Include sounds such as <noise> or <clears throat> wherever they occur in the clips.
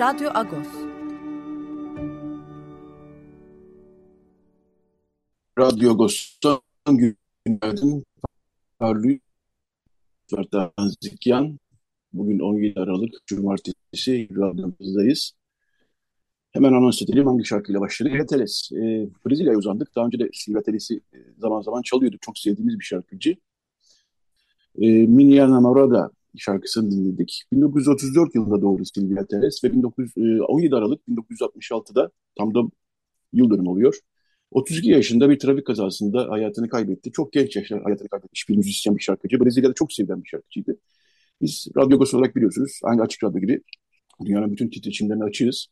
Radyo Agos. Radyo Agos'tan günaydın. Parlı Ferdan Zikyan. Bugün 17 Aralık Cumartesi radyomuzdayız. Hemen anons edelim hangi şarkıyla başladık. Silvia Teles. E, Brezilya'ya uzandık. Daha önce de Silvia Teles'i e, zaman zaman çalıyorduk. Çok sevdiğimiz bir şarkıcı. E, Minha Namorada şarkısını dinledik. 1934 yılında doğdu Silvia Teres ve 19, 17 e, Aralık 1966'da tam da yıl dönümü oluyor. 32 yaşında bir trafik kazasında hayatını kaybetti. Çok genç yaşta hayatını kaybetmiş bir müzisyen, bir şarkıcı. Brezilya'da çok sevilen bir şarkıcıydı. Biz Radyo olarak biliyorsunuz aynı Açık Radyo gibi dünyanın bütün titreşimlerine açığız.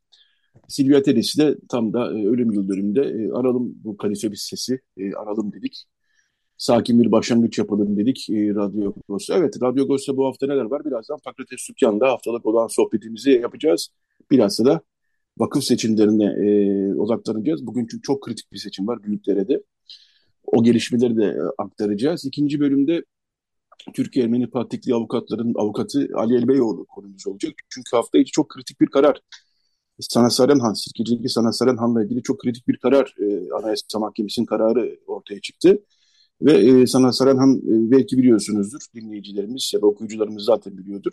Silvia Teres'i de tam da e, ölüm yıl dönümünde e, aralım bu kalife bir sesi aralım dedik sakin bir başlangıç yapalım dedik e, Radyo Agos'ta. Evet, Radyo Agos'ta bu hafta neler var? Birazdan Fakültes Sükkan'da haftalık olan sohbetimizi yapacağız. Biraz da vakıf seçimlerine e, odaklanacağız. Bugün çünkü çok kritik bir seçim var Büyükdere'de. O gelişmeleri de e, aktaracağız. İkinci bölümde Türkiye Ermeni Patrikli avukatların avukatı Ali Elbeyoğlu konumuz olacak. Çünkü hafta içi çok kritik bir karar. Sana Sarenhan, Sirkeci'deki Sana Sarenhan'la ilgili çok kritik bir karar, e, Anayasa Mahkemesi'nin kararı ortaya çıktı. Ve e, Sana Saranhan e, belki biliyorsunuzdur, dinleyicilerimiz ya da okuyucularımız zaten biliyordur.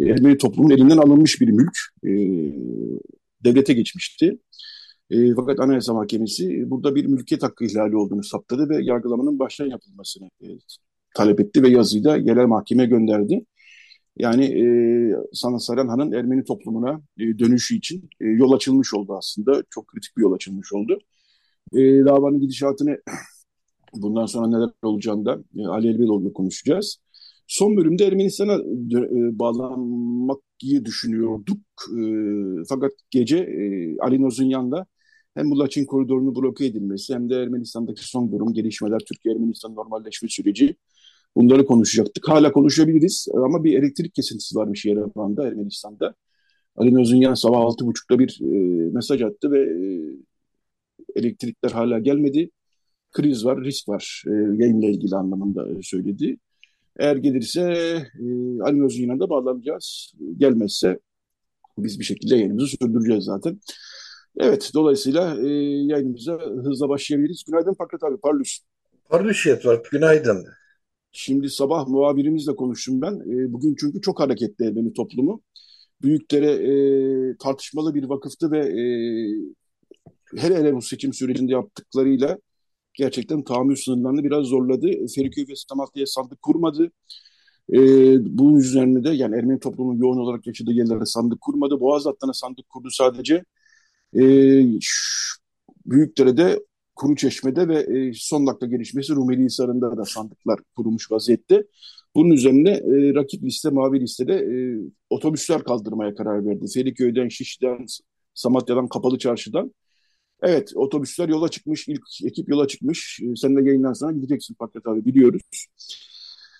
E, Ermeni toplumun elinden alınmış bir mülk e, devlete geçmişti. E, fakat Anayasa Mahkemesi burada bir mülkiyet hakkı ihlali olduğunu saptadı ve yargılamanın baştan yapılmasını e, talep etti ve yazıyı da yerel mahkemeye gönderdi. Yani e, Sana Saranhan'ın Ermeni toplumuna e, dönüşü için e, yol açılmış oldu aslında. Çok kritik bir yol açılmış oldu. E, davanın gidişatını Bundan sonra neler olacağını da e, Ali Elbeloğlu'yla konuşacağız. Son bölümde Ermenistan'a e, bağlanmayı düşünüyorduk. E, fakat gece e, Ali Nozunyan'la hem bu Laçin koridorunu bloke edilmesi hem de Ermenistan'daki son durum, gelişmeler, Türkiye-Ermenistan normalleşme süreci bunları konuşacaktık. Hala konuşabiliriz ama bir elektrik kesintisi varmış Yerevan'da, Ermenistan'da. Ali Nozunyan sabah 6.30'da bir mesaj attı ve elektrikler hala gelmedi kriz var, risk var e, yayınla ilgili anlamında söyledi. Eğer gelirse e, Ali Özgün'e de bağlanacağız. Gelmezse biz bir şekilde yayınımızı sürdüreceğiz zaten. Evet, dolayısıyla e, yayınımıza hızla başlayabiliriz. Günaydın Fakret abi, Parlus. Parlus var, günaydın. Şimdi sabah muhabirimizle konuştum ben. E, bugün çünkü çok hareketli Ermeni toplumu. Büyükdere e, tartışmalı bir vakıftı ve e, hele hele bu seçim sürecinde yaptıklarıyla gerçekten tahammül sınırlarını biraz zorladı. Feriköy ve Stamatya'ya sandık kurmadı. E, bunun üzerine de yani Ermeni toplumunun yoğun olarak yaşadığı yerlere sandık kurmadı. Boğaz hattına sandık kurdu sadece. E, Büyükdere'de, Kuruçeşme'de ve e, son dakika gelişmesi Rumeli Hisarı'nda da sandıklar kurulmuş vaziyette. Bunun üzerine e, rakip liste, mavi listede e, otobüsler kaldırmaya karar verdi. Feriköy'den, Şişli'den, Samatya'dan, Kapalı Çarşı'dan. Evet otobüsler yola çıkmış. ilk ekip yola çıkmış. Ee, sen de yayından sonra gideceksin Pakrat abi biliyoruz.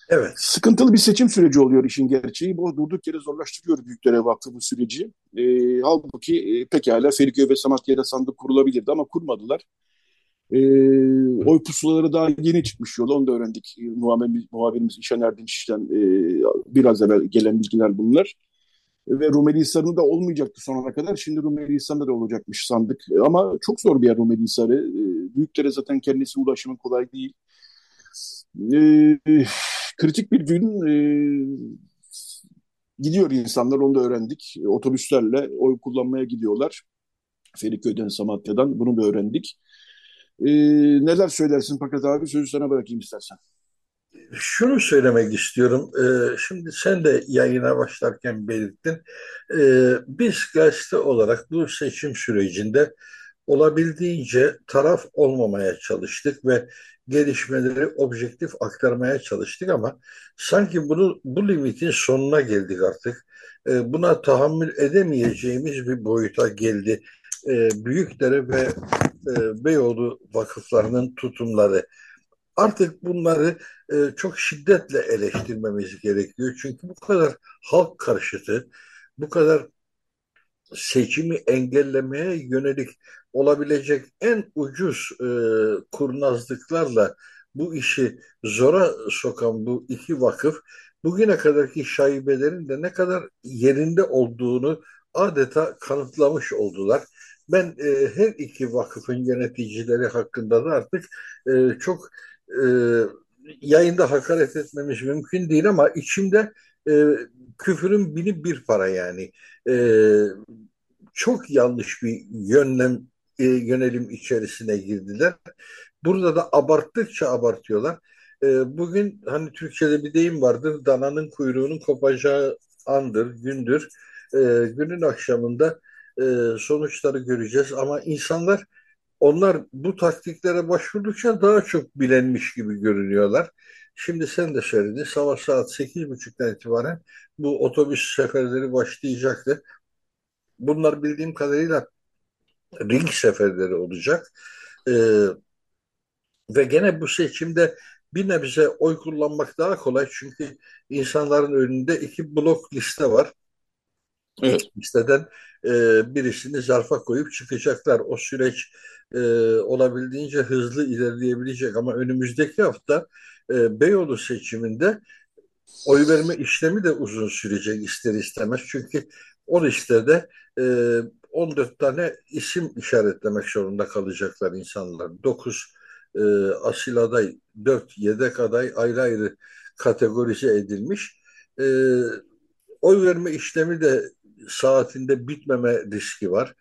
Evet. Sıkıntılı bir seçim süreci oluyor işin gerçeği. Bu durduk yere zorlaştırıyor Büyükdere Vakfı bu süreci. E, halbuki e, pekala Feriköy ve Samatya'da sandık kurulabilirdi ama kurmadılar. E, oy pusulaları daha yeni çıkmış yola onu da öğrendik. Muhabirimiz, muhabirimiz İşen Erdinç'ten e, biraz evvel gelen bilgiler bunlar ve Rumeli Hisarı'nda da olmayacaktı sonuna kadar. Şimdi Rumeli Hisarı'nda da olacakmış sandık. Ama çok zor bir yer Rumeli Hisarı. Ee, Büyükdere zaten kendisi ulaşımı kolay değil. Ee, kritik bir gün e, gidiyor insanlar onu da öğrendik. Otobüslerle oy kullanmaya gidiyorlar. Feriköy'den, Samatya'dan bunu da öğrendik. Ee, neler söylersin Pakat abi? Sözü sana bırakayım istersen şunu söylemek istiyorum. Ee, şimdi sen de yayına başlarken belirttin. Ee, biz gazete olarak bu seçim sürecinde olabildiğince taraf olmamaya çalıştık ve gelişmeleri objektif aktarmaya çalıştık ama sanki bunu bu limitin sonuna geldik artık. E, buna tahammül edemeyeceğimiz bir boyuta geldi. E, Büyükdere ve e, Beyoğlu vakıflarının tutumları. Artık bunları e, çok şiddetle eleştirmemiz gerekiyor. Çünkü bu kadar halk karşıtı, bu kadar seçimi engellemeye yönelik olabilecek en ucuz e, kurnazlıklarla bu işi zora sokan bu iki vakıf bugüne kadarki şaibelerin de ne kadar yerinde olduğunu adeta kanıtlamış oldular. Ben e, her iki vakıfın yöneticileri hakkında da artık e, çok e, yayında hakaret etmemiz mümkün değil ama içimde e, küfürün bini bir para yani. E, çok yanlış bir yönlem e, yönelim içerisine girdiler. Burada da abarttıkça abartıyorlar. E, bugün hani Türkçe'de bir deyim vardır. Dananın kuyruğunun kopacağı andır, gündür. E, günün akşamında e, sonuçları göreceğiz ama insanlar onlar bu taktiklere başvurdukça daha çok bilenmiş gibi görünüyorlar. Şimdi sen de söyledin. Sabah saat 8.30'dan itibaren bu otobüs seferleri başlayacaktı. Bunlar bildiğim kadarıyla ring seferleri olacak. Ee, ve gene bu seçimde bir nebze oy kullanmak daha kolay çünkü insanların önünde iki blok liste var. Evet. Listeden e, birisini zarfa koyup çıkacaklar. O süreç e, olabildiğince hızlı ilerleyebilecek ama önümüzdeki hafta e, Beyoğlu seçiminde oy verme işlemi de uzun sürecek ister istemez. Çünkü o listede e, 14 tane isim işaretlemek zorunda kalacaklar insanlar. 9 e, asil aday, 4 yedek aday ayrı ayrı kategorize edilmiş. E, oy verme işlemi de saatinde bitmeme riski var.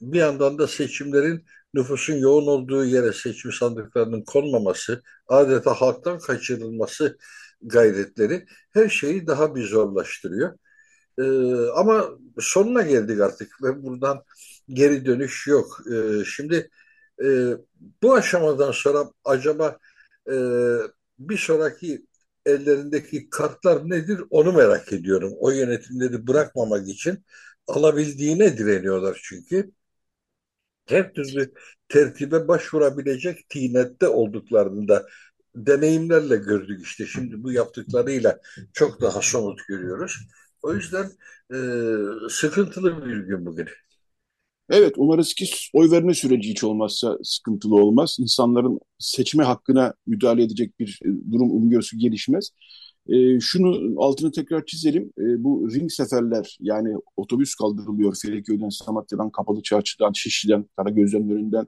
Bir yandan da seçimlerin nüfusun yoğun olduğu yere seçim sandıklarının konmaması, adeta halktan kaçırılması gayretleri her şeyi daha bir zorlaştırıyor. Ee, ama sonuna geldik artık ve buradan geri dönüş yok. Ee, şimdi e, bu aşamadan sonra acaba e, bir sonraki ellerindeki kartlar nedir onu merak ediyorum. O yönetimleri bırakmamak için alabildiğine direniyorlar çünkü. Her türlü tertibe başvurabilecek tinette olduklarını da deneyimlerle gördük işte. Şimdi bu yaptıklarıyla çok daha somut görüyoruz. O yüzden e, sıkıntılı bir gün bugün. Evet, umarız ki oy verme süreci hiç olmazsa sıkıntılı olmaz. İnsanların seçme hakkına müdahale edecek bir e, durum ki gelişmez. E, şunu altını tekrar çizelim. E, bu ring seferler yani otobüs kaldırılıyor Feriköy'den, Samatya'dan, Kapalı Çarşı'dan, Şişli'den, Karagöz'den önünden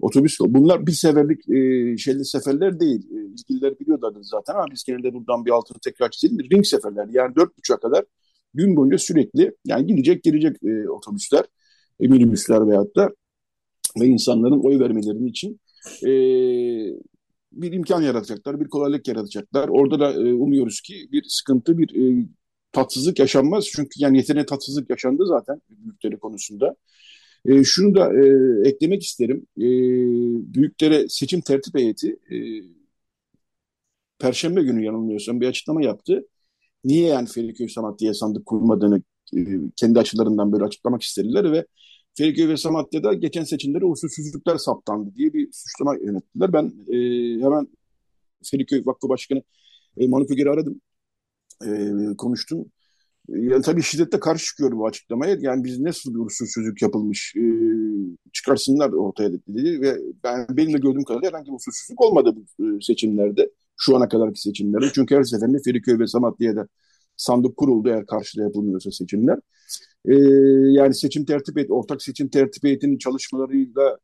otobüs bunlar bir seferlik e, şeyli seferler değil. E, ilgililer biliyorlardı zaten ama biz genelde buradan bir altını tekrar çizelim. Ring seferler yani dört buçuğa kadar gün boyunca sürekli yani gidecek gelecek e, otobüsler, minibüsler veyahut da ve insanların oy vermeleri için e, bir imkan yaratacaklar, bir kolaylık yaratacaklar. Orada da e, umuyoruz ki bir sıkıntı, bir e, tatsızlık yaşanmaz. Çünkü yani yeteneğe tatsızlık yaşandı zaten büyükleri konusunda. E, şunu da e, eklemek isterim. E, büyükleri seçim tertip heyeti e, Perşembe günü yanılmıyorsam bir açıklama yaptı niye yani Feriköy Samatlı'ya sandık kurmadığını kendi açılarından böyle açıklamak istediler ve Feriköy ve Samatya'da geçen seçimlere usulsüzlükler saptandı diye bir suçlama yönettiler. Ben e, hemen Feriköy Vakfı Başkanı e, Manuk Öger'i aradım. E, konuştum. E, yani tabii şiddetle karşı çıkıyor bu açıklamaya. Yani biz nasıl bir usulsüzlük yapılmış e, çıkarsınlar ortaya dedi ve ben benim de gördüğüm kadarıyla herhangi bir usulsüzlük olmadı bu e, seçimlerde. Şu ana kadarki seçimlerde. Çünkü her seferinde Feriköy ve Samatya'ya da sandık kuruldu eğer karşıda yapılmıyorsa seçimler. Ee, yani seçim tertip et, ortak seçim tertip heyetinin çalışmalarıyla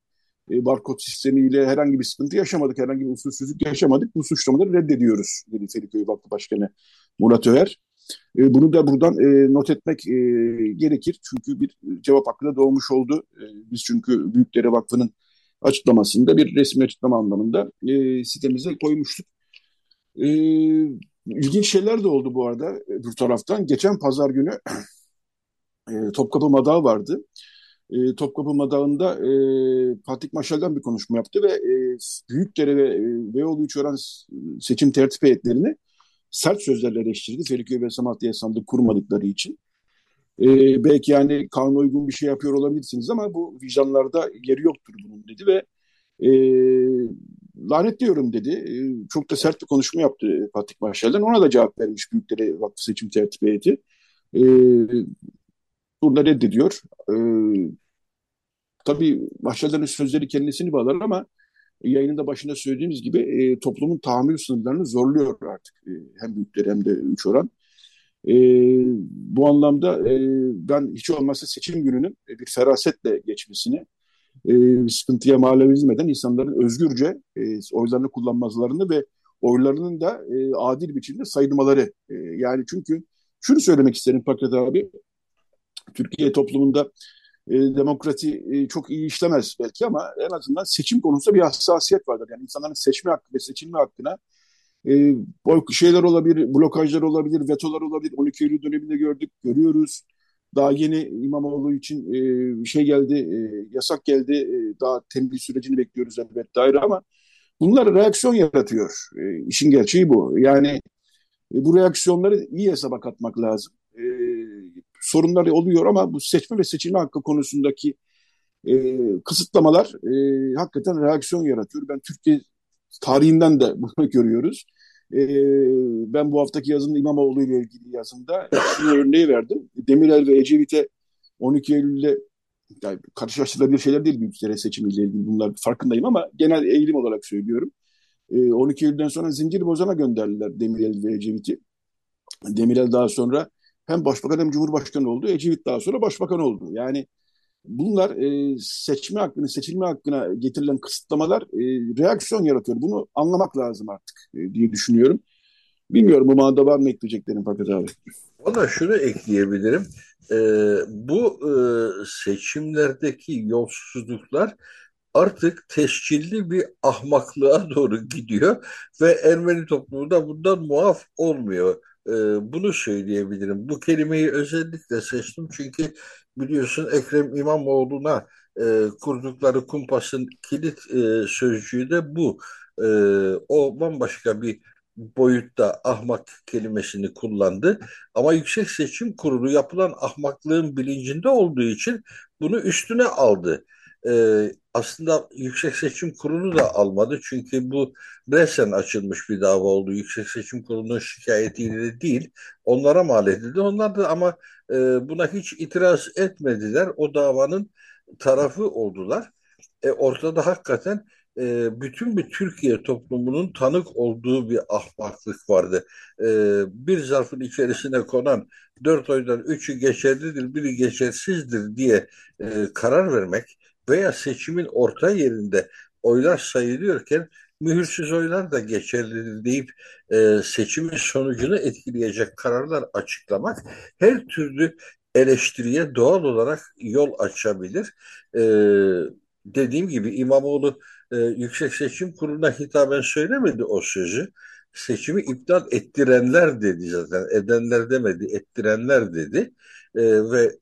e, barkod sistemiyle herhangi bir sıkıntı yaşamadık, herhangi bir usulsüzlük yaşamadık. Bu suçlamaları reddediyoruz dedi Feriköy Vakfı Başkanı Murat Över. E, bunu da buradan e, not etmek e, gerekir. Çünkü bir cevap hakkı da doğmuş oldu. E, biz çünkü Büyükdere Vakfı'nın açıklamasında bir resmi açıklama anlamında e, sitemize koymuştuk. E, ilginç şeyler de oldu bu arada bir taraftan. Geçen pazar günü <clears throat> e, Topkapı Madağı vardı. e, Topkapı Madağı'nda e, Fatih Maşal'dan bir konuşma yaptı ve e, Büyükdere ve e, Beyoğlu Üçören seçim tertip heyetlerini sert sözlerle eleştirdi. Feriköy ve Samatya sandık kurmadıkları için. E, belki yani kanuna uygun bir şey yapıyor olabilirsiniz ama bu vicdanlarda yeri yoktur bunun dedi ve e, lanetliyorum dedi. E, çok da sert bir konuşma yaptı Fatih Maşal'den. Ona da cevap vermiş Büyükdere Vakfı Seçim Tertip Heyeti. E, burada reddediyor. E, tabii Maşal'den sözleri kendisini bağlar ama yayının başında söylediğimiz gibi e, toplumun tahammül sınırlarını zorluyor artık. E, hem büyükleri hem de üç oran. E, bu anlamda e, ben hiç olmazsa seçim gününün bir ferasetle geçmesini, e, sıkıntıya mal edilmeden insanların özgürce e, oylarını kullanmalarını ve oylarının da e, adil biçimde sayılmaları. E, yani çünkü şunu söylemek isterim Fakret abi, Türkiye toplumunda e, demokrasi e, çok iyi işlemez belki ama en azından seçim konusunda bir hassasiyet vardır. Yani insanların seçme hakkı ve seçilme hakkına e, şeyler olabilir, blokajlar olabilir, vetolar olabilir. 12 Eylül döneminde gördük, görüyoruz. Daha yeni İmamoğlu için e, şey geldi, e, yasak geldi. E, daha tembil sürecini bekliyoruz elbette daire ama bunlar reaksiyon yaratıyor. E, işin gerçeği bu. Yani e, bu reaksiyonları iyi hesaba katmak lazım. E, sorunlar oluyor ama bu seçme ve seçilme hakkı konusundaki e, kısıtlamalar e, hakikaten reaksiyon yaratıyor. Ben Türkiye tarihinden de bunu <laughs> görüyoruz. E, ben bu haftaki yazımda İmamoğlu ile ilgili yazımda şu örneği verdim. Demirel ve Ecevit'e 12 Eylül'de yani karşılaştırılabilir şeyler değil büyük seçimiyle ilgili bunlar farkındayım ama genel eğilim olarak söylüyorum. E, 12 Eylül'den sonra zincir bozana gönderdiler Demirel ve Ecevit'i. Demirel daha sonra hem başbakan hem cumhurbaşkanı oldu. Ecevit daha sonra başbakan oldu. Yani bunlar e, seçme hakkını, seçilme hakkına getirilen kısıtlamalar e, reaksiyon yaratıyor. Bunu anlamak lazım artık e, diye düşünüyorum. Bilmiyorum bu manada var mı ekleyeceklerim Fakat abi? Valla şunu ekleyebilirim. E, bu e, seçimlerdeki yolsuzluklar artık tescilli bir ahmaklığa doğru gidiyor ve Ermeni toplumu da bundan muaf olmuyor. Ee, bunu söyleyebilirim. Bu kelimeyi özellikle seçtim çünkü biliyorsun Ekrem İmamoğlu'na e, kurdukları kumpasın kilit e, sözcüğü de bu. E, o bambaşka bir boyutta ahmak kelimesini kullandı. Ama Yüksek Seçim Kurulu yapılan ahmaklığın bilincinde olduğu için bunu üstüne aldı e, aslında Yüksek Seçim Kurulu da almadı. Çünkü bu resen açılmış bir dava oldu. Yüksek Seçim Kurulu'nun şikayetiyle değil. Onlara mal edildi. Onlar da ama e, buna hiç itiraz etmediler. O davanın tarafı oldular. E, ortada hakikaten e, bütün bir Türkiye toplumunun tanık olduğu bir ahmaklık vardı. E, bir zarfın içerisine konan dört oydan üçü geçerlidir, biri geçersizdir diye e, karar vermek veya seçimin orta yerinde oylar sayılıyorken mühürsüz oylar da geçerlidir deyip e, seçimin sonucunu etkileyecek kararlar açıklamak her türlü eleştiriye doğal olarak yol açabilir. E, dediğim gibi İmamoğlu e, Yüksek Seçim Kurulu'na hitaben söylemedi o sözü. Seçimi iptal ettirenler dedi zaten. Edenler demedi, ettirenler dedi. E, ve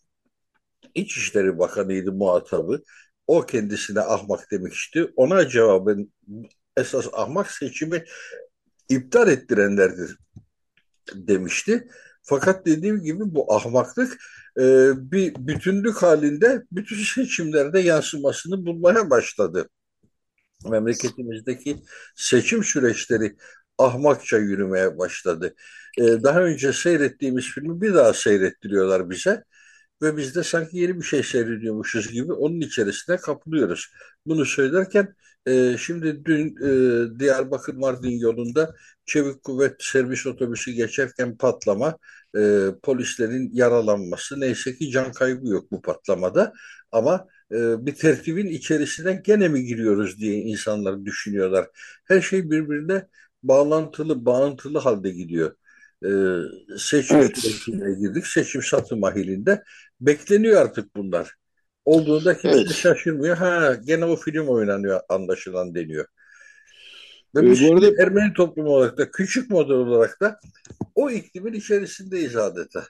İçişleri Bakanı'ydı muhatabı. O kendisine ahmak demişti. Ona cevaben esas ahmak seçimi iptal ettirenlerdir demişti. Fakat dediğim gibi bu ahmaklık e, bir bütünlük halinde bütün seçimlerde yansımasını bulmaya başladı. Memleketimizdeki seçim süreçleri ahmakça yürümeye başladı. E, daha önce seyrettiğimiz filmi bir daha seyrettiriyorlar bize ve biz de sanki yeni bir şey seyrediyormuşuz gibi onun içerisine kapılıyoruz. Bunu söylerken e, şimdi dün e, Diyarbakır Mardin yolunda çevik kuvvet servis otobüsü geçerken patlama, e, polislerin yaralanması neyse ki can kaybı yok bu patlamada ama e, bir tertibin içerisine gene mi giriyoruz diye insanlar düşünüyorlar. Her şey birbirine bağlantılı, bağıntılı halde gidiyor e, seçim evet. girdik. Seçim satım ahilinde. Bekleniyor artık bunlar. Olduğunda kimse evet. şaşırmıyor. Ha gene o film oynanıyor anlaşılan deniyor. Ve ee, bu arada... Ermeni toplumu olarak da küçük model olarak da o iklimin içerisindeyiz adeta.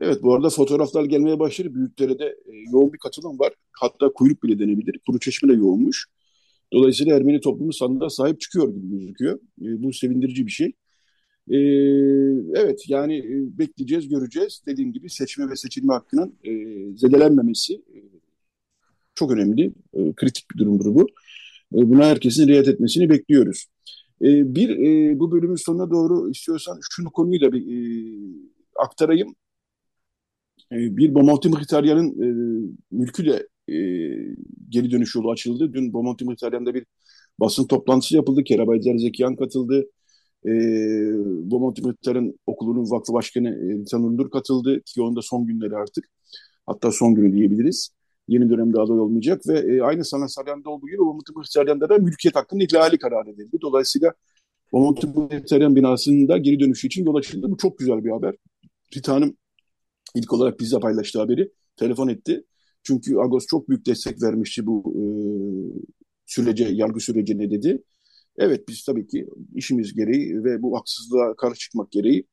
Evet bu arada fotoğraflar gelmeye başladı. Büyükdere'de e, yoğun bir katılım var. Hatta kuyruk bile denebilir. Kuru Çeşme de yoğunmuş. Dolayısıyla Ermeni toplumu sandığa sahip çıkıyor gibi gözüküyor. E, bu sevindirici bir şey. E, evet yani e, bekleyeceğiz, göreceğiz. Dediğim gibi seçme ve seçilme hakkının e, zedelenmemesi e, çok önemli. E, kritik bir durumdur bu. E, buna herkesin riayet etmesini bekliyoruz. E, bir e, bu bölümün sonuna doğru istiyorsan şunu konuyu da bir e, aktarayım. E, bir Bomonti Mkhitaryan'ın e, mülkü de e, geri dönüş yolu açıldı. Dün Bomonti Mkhitaryan'da bir basın toplantısı yapıldı. Kerabayzer Zekiyan katıldı. E, Bomonti Mkhitaryan okulunun vakfı başkanı e, Tanrındur katıldı ki onda son günleri artık. Hatta son günü diyebiliriz. Yeni dönemde aday olmayacak ve e, aynı Sana Salyan'da olduğu gibi Bomonti Mkhitaryan'da da mülkiyet hakkının ihlali kararı edildi. Dolayısıyla Bomonti Mkhitaryan binasında geri dönüşü için yol açıldı. Bu çok güzel bir haber. Rita Hanım ilk olarak bizle paylaştı haberi. Telefon etti. Çünkü Agos çok büyük destek vermişti bu e, sürece, yargı sürecine dedi. Evet biz tabii ki işimiz gereği ve bu haksızlığa karşı çıkmak gereği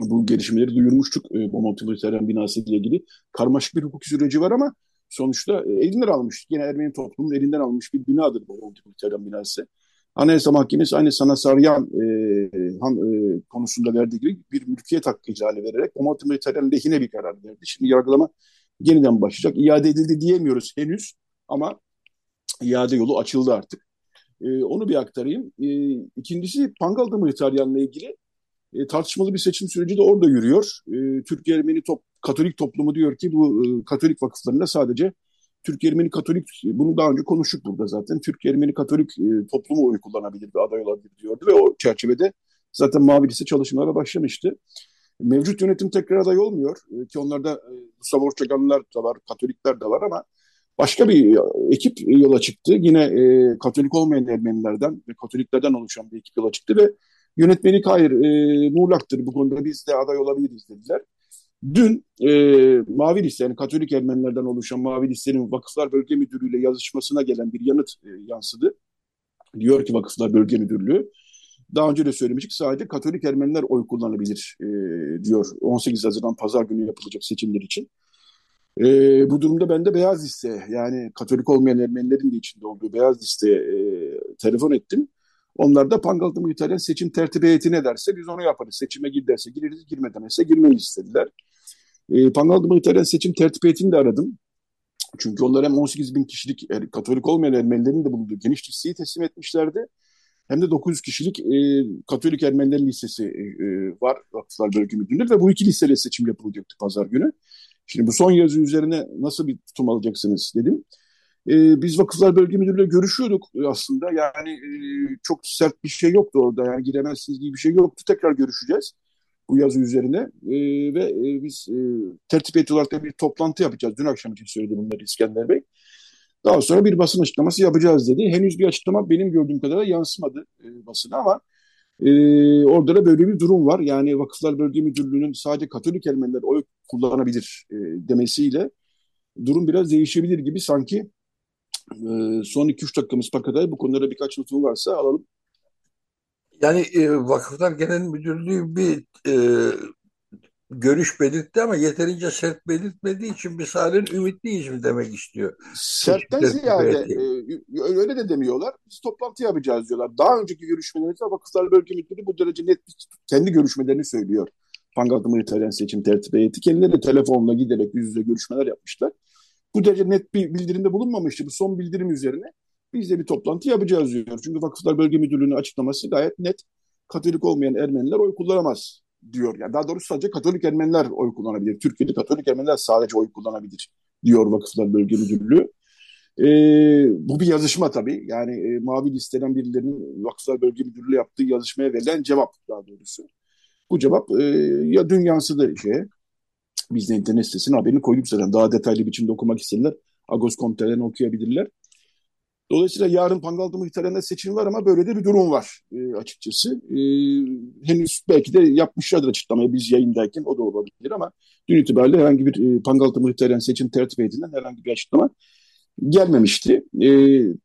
bu gelişmeleri duyurmuştuk e, Bomonti Lutheran binası ile ilgili. Karmaşık bir hukuki süreci var ama sonuçta e, elinden almış. Yine Ermeni toplumunun elinden almış bir binadır Bomonti Lutheran binası. Anayasa Mahkemesi aynı sana Saryan e, han, e, konusunda verdiği gibi bir mülkiyet hakkı ihlali vererek Bomonti Lutheran lehine bir karar verdi. Şimdi yargılama yeniden başlayacak. İade edildi diyemiyoruz henüz ama iade yolu açıldı artık. E, onu bir aktarayım. E, ikincisi Pangal'da Mıhtaryan'la ilgili e, tartışmalı bir seçim süreci de orada yürüyor. E, Türkiye Ermeni top, Katolik toplumu diyor ki bu e, Katolik vakıflarında sadece Türkiye Ermeni Katolik, bunu daha önce konuştuk burada zaten. Türkiye Ermeni Katolik e, toplumu oy kullanabilir ve aday olabilir diyordu ve o çerçevede zaten Mavi Lise çalışmalara başlamıştı. Mevcut yönetim tekrar aday olmuyor e, ki onlarda e, Mustafa Orçakanlılar da var, Katolikler de var ama başka bir e, ekip yola çıktı. Yine e, Katolik olmayan Ermenilerden ve Katoliklerden oluşan bir ekip yola çıktı ve yönetmelik hayır e, muğlaktır bu konuda biz de aday olabiliriz dediler. Dün e, Mavi Liste yani Katolik Ermenilerden oluşan Mavi Liste'nin Vakıflar Bölge Müdürlüğü ile yazışmasına gelen bir yanıt e, yansıdı. Diyor ki Vakıflar Bölge Müdürlüğü daha önce de söylemiştik sadece Katolik Ermeniler oy kullanabilir e, diyor 18 Haziran Pazar günü yapılacak seçimler için. E, bu durumda ben de beyaz liste yani Katolik olmayan Ermenilerin de içinde olduğu beyaz listeye e, telefon ettim. Onlar da Pangaltı Mühter'in seçim tertip heyeti ne derse biz onu yaparız. Seçime gir derse gireriz, girme demezse girmeyi istediler. E, Pangaltı Mühter'in seçim tertip heyetini de aradım. Çünkü onlar hem 18 bin kişilik er, Katolik olmayan Ermenilerin de bulunduğu geniş listeyi teslim etmişlerdi. Hem de 900 kişilik e, Katolik Ermenilerin listesi e, e, var Vakıflar Bölge Müdürlüğü ve bu iki listeyle seçim yapılacaktı pazar günü. Şimdi bu son yazı üzerine nasıl bir tutum alacaksınız dedim. E, biz Vakıflar Bölge Müdürlüğü'yle görüşüyorduk aslında. Yani e, çok sert bir şey yoktu orada. Yani giremezsiniz gibi bir şey yoktu. Tekrar görüşeceğiz bu yazı üzerine. E, ve e, biz e, tertip heyeti olarak da bir toplantı yapacağız. Dün akşam için söyledi bunları İskender Bey. Daha sonra bir basın açıklaması yapacağız dedi. Henüz bir açıklama benim gördüğüm kadarıyla yansımadı e, basına ama e, orada da böyle bir durum var. Yani Vakıflar Bölge Müdürlüğü'nün sadece Katolik Ermeniler oy kullanabilir e, demesiyle durum biraz değişebilir gibi sanki e, son 2-3 dakikamız kadar bu konulara birkaç notum varsa alalım. Yani e, Vakıflar Genel Müdürlüğü bir e, görüş belirtti ama yeterince sert belirtmediği için biz halen ümitliyiz mi demek istiyor. Sertten ziyade e, öyle de demiyorlar. Biz toplantı yapacağız diyorlar. Daha önceki görüşmelerde Vakıflar Bölge Müdürlüğü bu derece net kendi görüşmelerini söylüyor. Pangaltı Militeryen Seçim Tertip Heyeti. Kendileri telefonla giderek yüz yüze görüşmeler yapmışlar. Bu derece net bir bildirimde bulunmamıştı. Bu son bildirim üzerine biz de bir toplantı yapacağız diyor. Çünkü Vakıflar Bölge Müdürlüğü'nün açıklaması gayet net. Katolik olmayan Ermeniler oy kullanamaz diyor. Yani daha doğrusu sadece Katolik Ermeniler oy kullanabilir. Türkiye'de Katolik Ermeniler sadece oy kullanabilir diyor Vakıflar Bölge Müdürlüğü. E, bu bir yazışma tabii. Yani e, mavi listeden birilerinin Vakıflar Bölge Müdürlüğü yaptığı yazışmaya verilen cevap daha doğrusu. Bu cevap e, ya dün yansıdı şeye. Biz de internet sitesine haberini koyduk zaten. Daha detaylı biçimde okumak isterler. Agos.com.tr'den okuyabilirler. Dolayısıyla yarın Pangaltı muhtarlarında seçim var ama böyle de bir durum var e, açıkçası. E, henüz belki de yapmışlardır açıklamayı biz yayındayken o da olabilir ama dün itibariyle herhangi bir e, Pangaltı muhtarlarının seçim tertip heyetinden herhangi bir açıklama gelmemişti. E,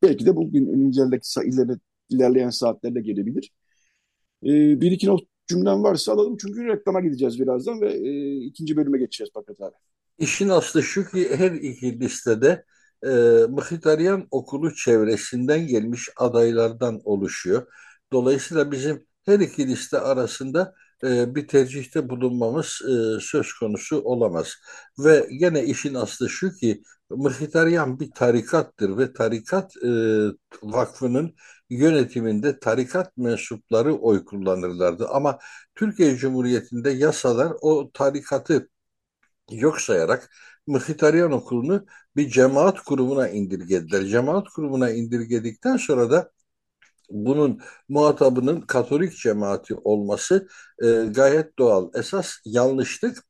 belki de bugün ilerleyen, ilerleyen saatlerde gelebilir. E, bir iki not cümlen varsa alalım çünkü reklama gideceğiz birazdan ve e, ikinci bölüme geçeceğiz Fakat abi. İşin aslı şu ki her iki listede e, Mkhitaryan okulu çevresinden gelmiş adaylardan oluşuyor. Dolayısıyla bizim her iki liste arasında e, bir tercihte bulunmamız e, söz konusu olamaz. Ve gene işin aslı şu ki Mkhitaryan bir tarikattır ve tarikat e, vakfının yönetiminde tarikat mensupları oy kullanırlardı. Ama Türkiye Cumhuriyeti'nde yasalar o tarikatı yok sayarak Mkhitaryan Okulu'nu bir cemaat kurumuna indirgediler. Cemaat kurumuna indirgedikten sonra da bunun muhatabının Katolik cemaati olması e, gayet doğal. Esas yanlışlık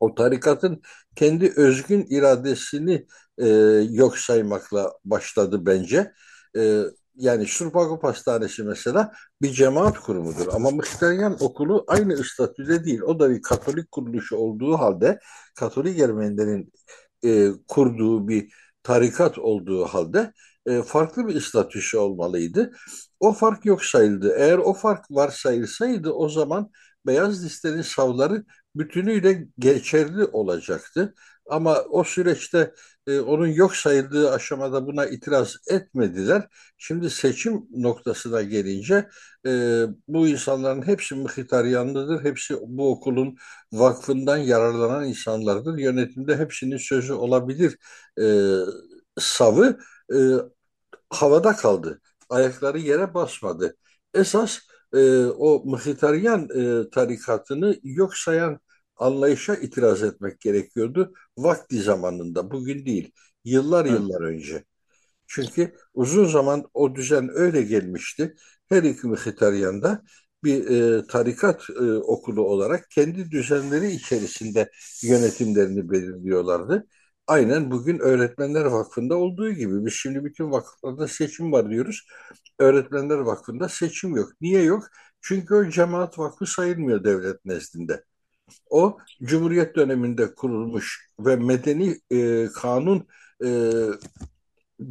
o tarikatın kendi özgün iradesini e, yok saymakla başladı bence. E, yani Surpagop Hastanesi mesela bir cemaat kurumudur. Ama Mıhteryan Okulu aynı statüde değil. O da bir Katolik kuruluşu olduğu halde Katolik Ermenilerin e, kurduğu bir tarikat olduğu halde e, farklı bir statüsü olmalıydı. O fark yok sayıldı. Eğer o fark varsayılsaydı o zaman beyaz listenin savları bütünüyle geçerli olacaktı. Ama o süreçte e, onun yok sayıldığı aşamada buna itiraz etmediler. Şimdi seçim noktasına gelince e, bu insanların hepsi Mkhitaryanlıdır. Hepsi bu okulun vakfından yararlanan insanlardır. Yönetimde hepsinin sözü olabilir e, savı e, havada kaldı. Ayakları yere basmadı. Esas e, o Mkhitaryan e, tarikatını yok sayan anlayışa itiraz etmek gerekiyordu. Vakti zamanında, bugün değil, yıllar yıllar önce. Çünkü uzun zaman o düzen öyle gelmişti. Her iki Mkhitaryan'da bir e, tarikat e, okulu olarak kendi düzenleri içerisinde yönetimlerini belirliyorlardı. Aynen bugün Öğretmenler Vakfı'nda olduğu gibi. Biz şimdi bütün vakıflarda seçim var diyoruz. Öğretmenler Vakfı'nda seçim yok. Niye yok? Çünkü o cemaat vakfı sayılmıyor devlet nezdinde. O Cumhuriyet döneminde kurulmuş ve medeni e, kanun e,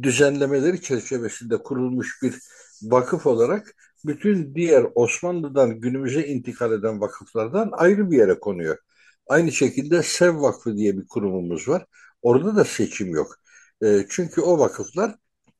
düzenlemeleri çerçevesinde kurulmuş bir vakıf olarak bütün diğer Osmanlı'dan günümüze intikal eden vakıflardan ayrı bir yere konuyor. Aynı şekilde Sev Vakfı diye bir kurumumuz var. Orada da seçim yok. E, çünkü o vakıflar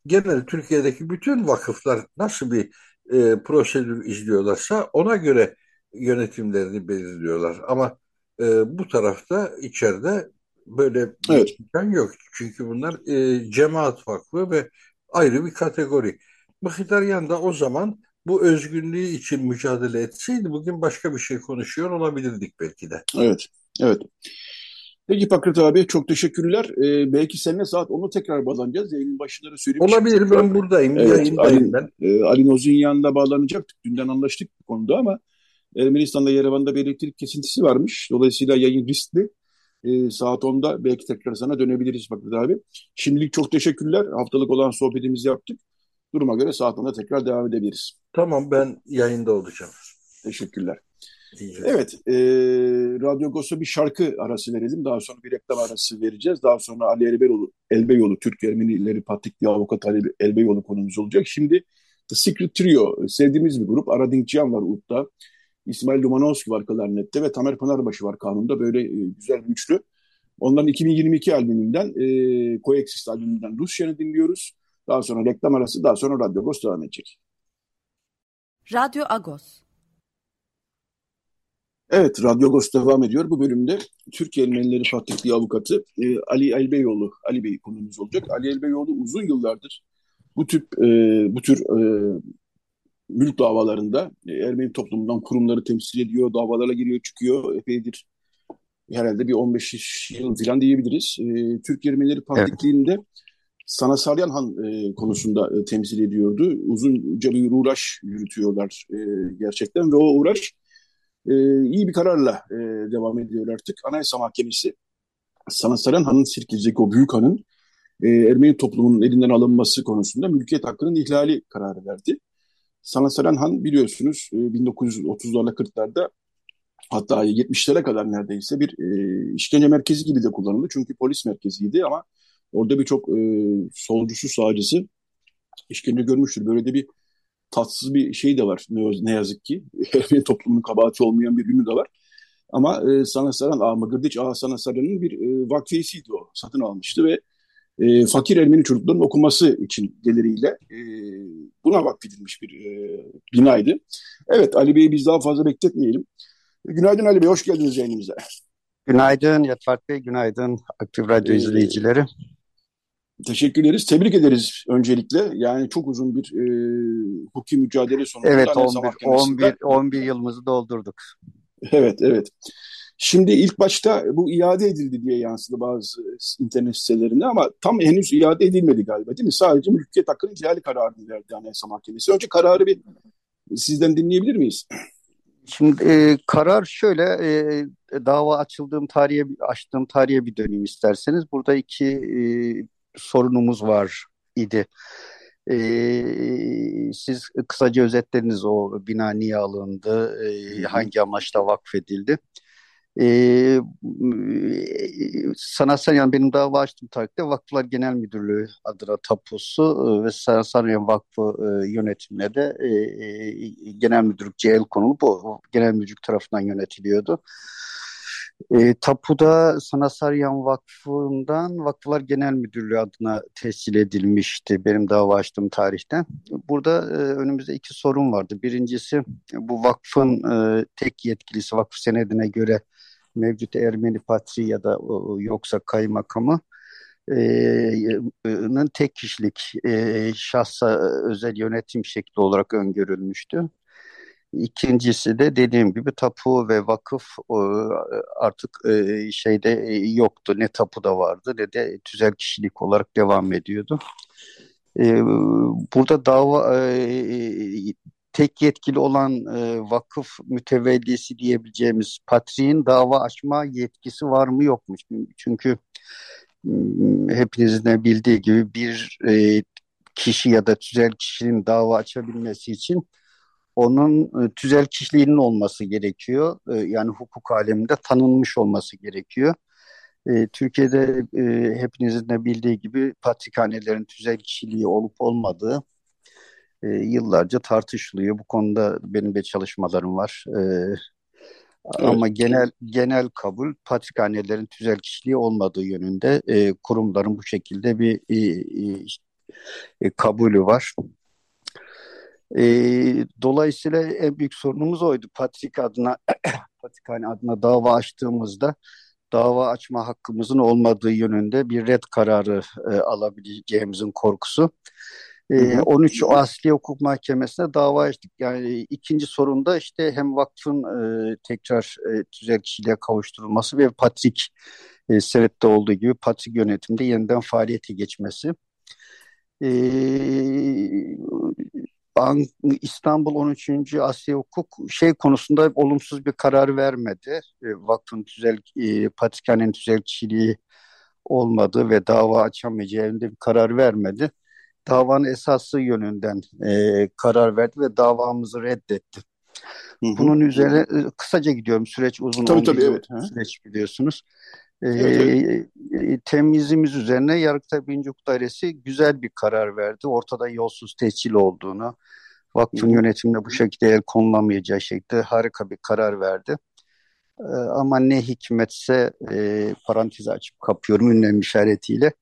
genel Türkiye'deki bütün vakıflar nasıl bir e, prosedür izliyorlarsa ona göre yönetimlerini belirliyorlar. Ama e, bu tarafta içeride böyle bir evet. imkan yok. Çünkü bunlar e, cemaat vakfı ve ayrı bir kategori. Mkhitaryan da o zaman bu özgünlüğü için mücadele etseydi bugün başka bir şey konuşuyor olabilirdik belki de. Evet, evet. Peki Fakret abi çok teşekkürler. Ee, belki seninle saat 10'u tekrar bağlanacağız. Yayının başında da söylemiştim. Olabilir ben buradayım. Evet, yayındayım Ali, ben. E, Ali Noz'un yanında bağlanacaktık. Dünden anlaştık bu konuda ama Ermenistan'da Yerevan'da bir elektrik kesintisi varmış. Dolayısıyla yayın riskli. E, saat 10'da belki tekrar sana dönebiliriz Fakret abi. Şimdilik çok teşekkürler. Haftalık olan sohbetimizi yaptık. Duruma göre saat 10'da tekrar devam edebiliriz. Tamam ben yayında olacağım. Teşekkürler. Evet, e, Radyo Gos'a bir şarkı arası verelim. Daha sonra bir reklam arası vereceğiz. Daha sonra Ali Elbeyoğlu, Elbeyoğlu Türk Ermenileri Patrikli Avukat Ali Elbeyoğlu konumuz olacak. Şimdi The Secret Trio, sevdiğimiz bir grup. Aradink Cihan var Ut'ta. İsmail Dumanovski var klarnette ve Tamer Pınarbaşı var kanunda. Böyle e, güzel bir üçlü. Onların 2022 albümünden, e, Coexist albümünden Rusya'nı dinliyoruz. Daha sonra reklam arası, daha sonra Radyo Agos devam edecek. Radyo Agos. Evet, Radyo Agos devam ediyor. Bu bölümde Türkiye Ermenileri Fatihli Avukatı e, Ali Elbeyoğlu, Ali Bey konumuz olacak. Ali Elbeyoğlu uzun yıllardır bu tip e, bu tür e, mülk davalarında e, Ermeni toplumundan kurumları temsil ediyor, davalara giriyor, çıkıyor. Epeydir herhalde bir 15 yıl falan diyebiliriz. E, Türk Ermenileri Patrikliği'nde evet. Sanasaryan Han e, konusunda e, temsil ediyordu. Uzunca bir uğraş yürütüyorlar e, gerçekten ve o uğraş e, iyi bir kararla e, devam ediyor artık. Anayasa Mahkemesi Sanasaryan Han'ın Sirkeci'deki o büyük hanın e, Ermeni toplumunun elinden alınması konusunda mülkiyet hakkının ihlali kararı verdi. Sanat Han biliyorsunuz 1930'larla e, 40'larda hatta 70'lere kadar neredeyse bir e, işkence merkezi gibi de kullanıldı. Çünkü polis merkeziydi ama orada birçok e, solcusu sağcısı işkence görmüştür. Böyle de bir tatsız bir şey de var ne, yazık ki. <laughs> Toplumun kabahati olmayan bir ünlü de var. Ama e, Sana Saran, Ağa Mıgırdıç Ağa Sana Saran'ın bir e, vakfiyesiydi o. Satın almıştı ve e, fakir Ermeni çocukların okuması için geliriyle e, buna vakfedilmiş bir e, binaydı. Evet Ali Bey'i biz daha fazla bekletmeyelim. Günaydın Ali Bey, hoş geldiniz yayınımıza. Günaydın Yatfart Bey, günaydın Aktif Radyo ee, izleyicileri. Teşekkür ederiz. Tebrik ederiz öncelikle. Yani çok uzun bir e, hukuki mücadele sonucu. Evet 11, 11, 11 yılımızı doldurduk. Evet, evet. Şimdi ilk başta bu iade edildi diye yansıdı bazı internet sitelerinde ama tam henüz iade edilmedi galiba değil mi? Sadece mülkiyet hakkının ihlali kararını verdi Anayasa Mahkemesi. Önce kararı bir sizden dinleyebilir miyiz? Şimdi e, karar şöyle e, dava açıldığım tarihe açtığım tarihe bir döneyim isterseniz. Burada iki e, sorunumuz var idi. E, siz kısaca özetleriniz o bina niye alındı, e, hangi amaçla vakfedildi? E, sanatsal yani benim dava açtığım tarihte Vakıflar Genel Müdürlüğü adına tapusu ve Sanatsal Vakfı e, yönetimine de e, e, genel müdürlük CL konulup o genel müdürlük tarafından yönetiliyordu. E, tapuda Sanasaryan Vakfı'ndan Vakıflar Genel Müdürlüğü adına tescil edilmişti benim dava açtığım tarihten. Burada e, önümüzde iki sorun vardı. Birincisi bu vakfın e, tek yetkilisi vakıf senedine göre mevcut Ermeni patri ya da yoksa kaymakamı e, tek kişilik e, şahsa özel yönetim şekli olarak öngörülmüştü. İkincisi de dediğim gibi tapu ve vakıf artık e, şeyde yoktu. Ne tapu da vardı ne de tüzel kişilik olarak devam ediyordu. Burada dava tek yetkili olan e, vakıf mütevellisi diyebileceğimiz patriğin dava açma yetkisi var mı yok mu? Çünkü hepinizin de bildiği gibi bir e, kişi ya da tüzel kişinin dava açabilmesi için onun e, tüzel kişiliğinin olması gerekiyor. E, yani hukuk aleminde tanınmış olması gerekiyor. E, Türkiye'de e, hepinizin de bildiği gibi patrikhanelerin tüzel kişiliği olup olmadığı e, yıllarca tartışılıyor. Bu konuda benim de çalışmalarım var. E, evet. Ama genel genel kabul patrikhanelerin tüzel kişiliği olmadığı yönünde e, kurumların bu şekilde bir e, e, e kabulü var. E, dolayısıyla en büyük sorunumuz oydu. Patrik adına <coughs> Patrikhane adına dava açtığımızda dava açma hakkımızın olmadığı yönünde bir red kararı e, alabileceğimizin korkusu. 13 ee, Asli Hukuk Mahkemesi'ne dava açtık. Yani ikinci sorunda işte hem vakfın e, tekrar e, tüzel kişiliğe kavuşturulması ve Patrik e, senette olduğu gibi Patrik yönetimde yeniden faaliyete geçmesi. E, İstanbul 13. Asya Hukuk şey konusunda olumsuz bir karar vermedi. E, vakfın tüzel, e, Patrikhane'nin tüzel kişiliği olmadı ve dava açamayacağı bir karar vermedi davanın esası yönünden e, karar verdi ve davamızı reddetti. Hı hı. Bunun üzerine e, kısaca gidiyorum. Süreç uzun. Tabii tabii evet. Süreç biliyorsunuz. E, evet, evet. temizimiz üzerine Yargıtay 1. Hukuk Dairesi güzel bir karar verdi. Ortada yolsuz tescil olduğunu, vakfın Hı. yönetiminde bu şekilde el konulamayacağı şekilde harika bir karar verdi. E, ama ne hikmetse e, parantezi açıp kapıyorum ünlem işaretiyle.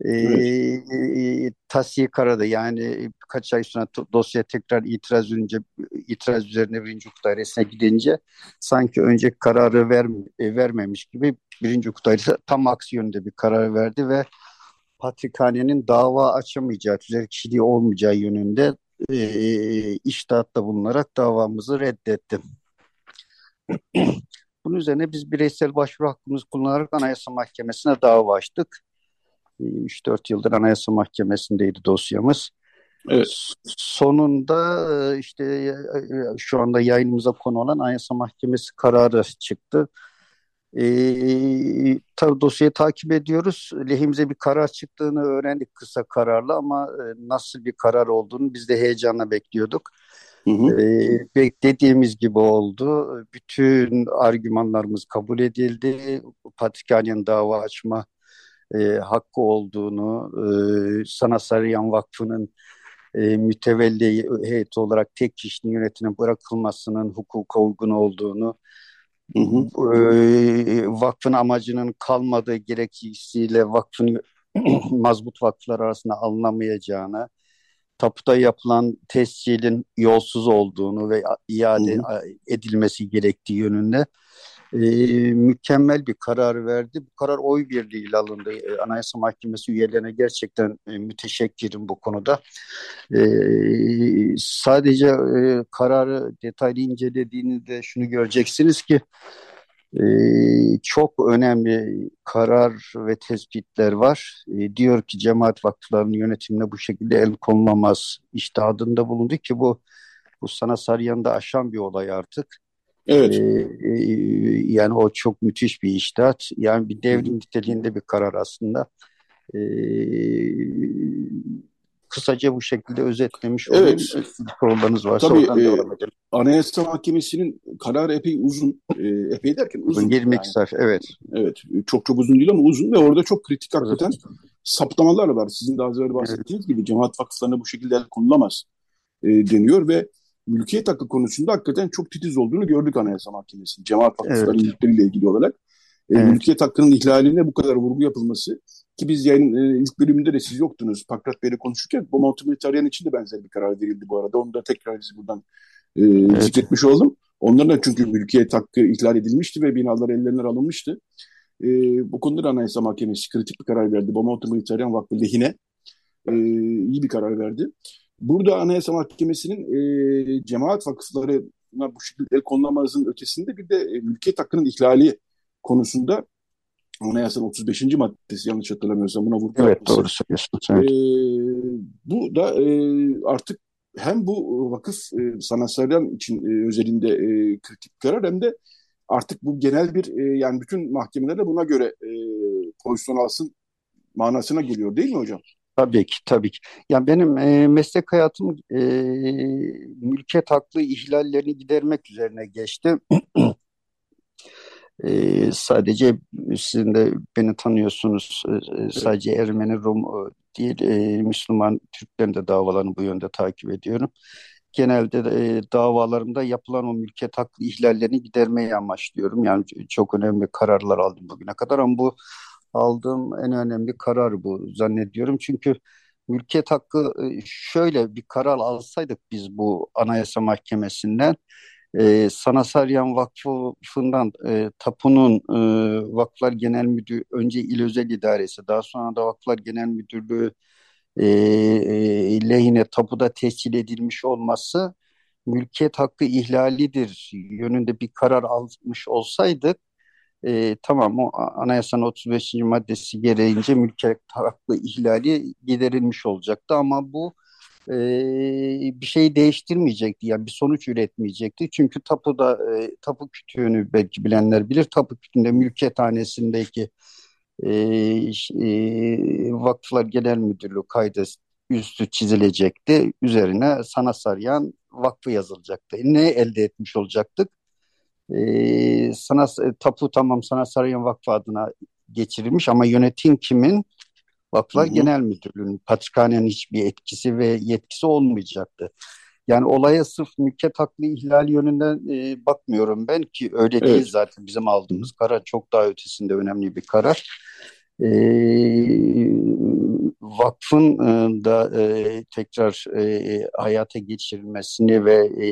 Evet. E, Tasiye karadı yani kaç ay sonra dosya tekrar itiraz önce itiraz üzerine birinci hukuk dairesine gidince sanki önceki kararı ver, e, vermemiş gibi birinci hukuk dairesi tam aksi yönde bir karar verdi ve Patrikhane'nin dava açamayacağı, tüzel kişiliği olmayacağı yönünde e, iştahatta bulunarak davamızı reddetti. <clears throat> Bunun üzerine biz bireysel başvuru hakkımızı kullanarak Anayasa Mahkemesi'ne dava açtık. 3-4 yıldır Anayasa Mahkemesi'ndeydi dosyamız. Evet. Sonunda e, işte e, e, şu anda yayınımıza konu olan Anayasa Mahkemesi kararı çıktı. Ee, tabii dosyayı takip ediyoruz. Lehimize bir karar çıktığını öğrendik kısa kararla ama nasıl bir karar olduğunu biz de heyecanla bekliyorduk. Hı hı. Ee, beklediğimiz gibi oldu. Bütün argümanlarımız kabul edildi. Patrikhanyan dava açma e, hakkı olduğunu, e, Sana Sarıyan Vakfı'nın e, mütevelli heyeti olarak tek kişinin yönetime bırakılmasının hukuka uygun olduğunu, hı hı. E, vakfın amacının kalmadığı gerekçesiyle vakfın <clears throat> mazbut vakıflar arasında alınamayacağını, tapuda yapılan tescilin yolsuz olduğunu ve iade hı hı. edilmesi gerektiği yönünde e, mükemmel bir karar verdi. Bu karar oy birliğiyle alındı. E, Anayasa Mahkemesi üyelerine gerçekten e, müteşekkirim bu konuda. E, sadece e, kararı detaylı incelediğinizde şunu göreceksiniz ki e, çok önemli karar ve tespitler var. E, diyor ki cemaat vakıflarının yönetimine bu şekilde el konulamaz iştihadında bulundu ki bu bu sana Sarıyan'da aşan bir olay artık. Evet. Ee, yani o çok müthiş bir iştahat. Yani bir devrim niteliğinde bir karar aslında. Ee, kısaca bu şekilde özetlemiş olayım. Evet. Sorularınız varsa Tabii, oradan e, devam edelim. Anayasa Mahkemesi'nin kararı epey uzun. E, epey derken uzun. 22 yani. sayfa evet. Evet. Çok çok uzun değil ama uzun ve orada çok kritik hakikaten evet. saptamalar var. Sizin daha önce bahsettiğiniz evet. gibi cemaat vakıflarına bu şekilde el konulamaz e, deniyor ve mülkiyet hakkı konusunda hakikaten çok titiz olduğunu gördük Anayasa Mahkemesi'nin. Cemaat vakıfları evet. mülkleriyle ilgili olarak. E, evet. mülkiyet hakkının ihlaline bu kadar vurgu yapılması ki biz yayın e, ilk bölümünde de siz yoktunuz. Pakrat Bey'le konuşurken bu Montemilitarian için de benzer bir karar verildi bu arada. Onu da tekrar biz buradan e, evet. zikretmiş oldum. Onların da çünkü mülkiyet hakkı ihlal edilmişti ve binalar ellerinden alınmıştı. E, bu konuda da Anayasa Mahkemesi kritik bir karar verdi. Beaumont Militarian Vakfı lehine e, iyi bir karar verdi. Burada Anayasa Mahkemesi'nin e, cemaat vakıflarına bu şekilde el konulamazın ötesinde bir de e, mülkiyet hakkının ihlali konusunda Anayasanın 35. maddesi yanlış hatırlamıyorsam buna vurgu Evet yapması. doğru söylüyorsun. Evet. E, bu da e, artık hem bu vakıf e, sanatsal için e, özelinde e, kritik karar hem de artık bu genel bir e, yani bütün mahkemeler de buna göre e, pozisyon alsın manasına geliyor değil mi hocam? Tabii ki, tabii ki. Yani benim e, meslek hayatım e, mülkiyet haklı ihlallerini gidermek üzerine geçti. <clears throat> e, sadece sizin de beni tanıyorsunuz. E, sadece Ermeni, Rum değil, e, Müslüman Türklerin de davalarını bu yönde takip ediyorum. Genelde de, e, davalarımda yapılan o mülkiyet haklı ihlallerini gidermeyi amaçlıyorum. Yani çok önemli kararlar aldım bugüne kadar ama bu aldığım en önemli karar bu zannediyorum. Çünkü mülkiyet hakkı e, şöyle bir karar alsaydık biz bu Anayasa Mahkemesi'nden e, Sanasaryan Vakfı'ndan e, Tapu'nun e, Vakıflar Genel Müdürü önce İl Özel İdaresi daha sonra da Vakıflar Genel Müdürlüğü e, e, lehine tapuda tescil edilmiş olması mülkiyet hakkı ihlalidir yönünde bir karar almış olsaydık e, tamam o anayasanın 35. maddesi gereğince mülkiyet hakkı ihlali giderilmiş olacaktı ama bu e, bir şey değiştirmeyecekti yani bir sonuç üretmeyecekti. Çünkü tapuda e, tapu kütüğünü belki bilenler bilir tapu kütüğünde mülkiyethanesindeki e, e, Vakıflar Genel Müdürlüğü kaydı üstü çizilecekti. Üzerine sana sarayan vakfı yazılacaktı. Ne elde etmiş olacaktık e, sana tapu tamam sana Sarıyan Vakfı adına geçirilmiş ama yönetim kimin? Vakıflar Genel Müdürlüğü'nün patrikhanenin hiçbir etkisi ve yetkisi olmayacaktı. Yani olaya sırf mülkiyet hakkı ihlal yönünden e, bakmıyorum ben ki öyle evet. değil zaten bizim aldığımız karar çok daha ötesinde önemli bir karar. E, vakfın e, da e, tekrar e, hayata geçirilmesini ve e,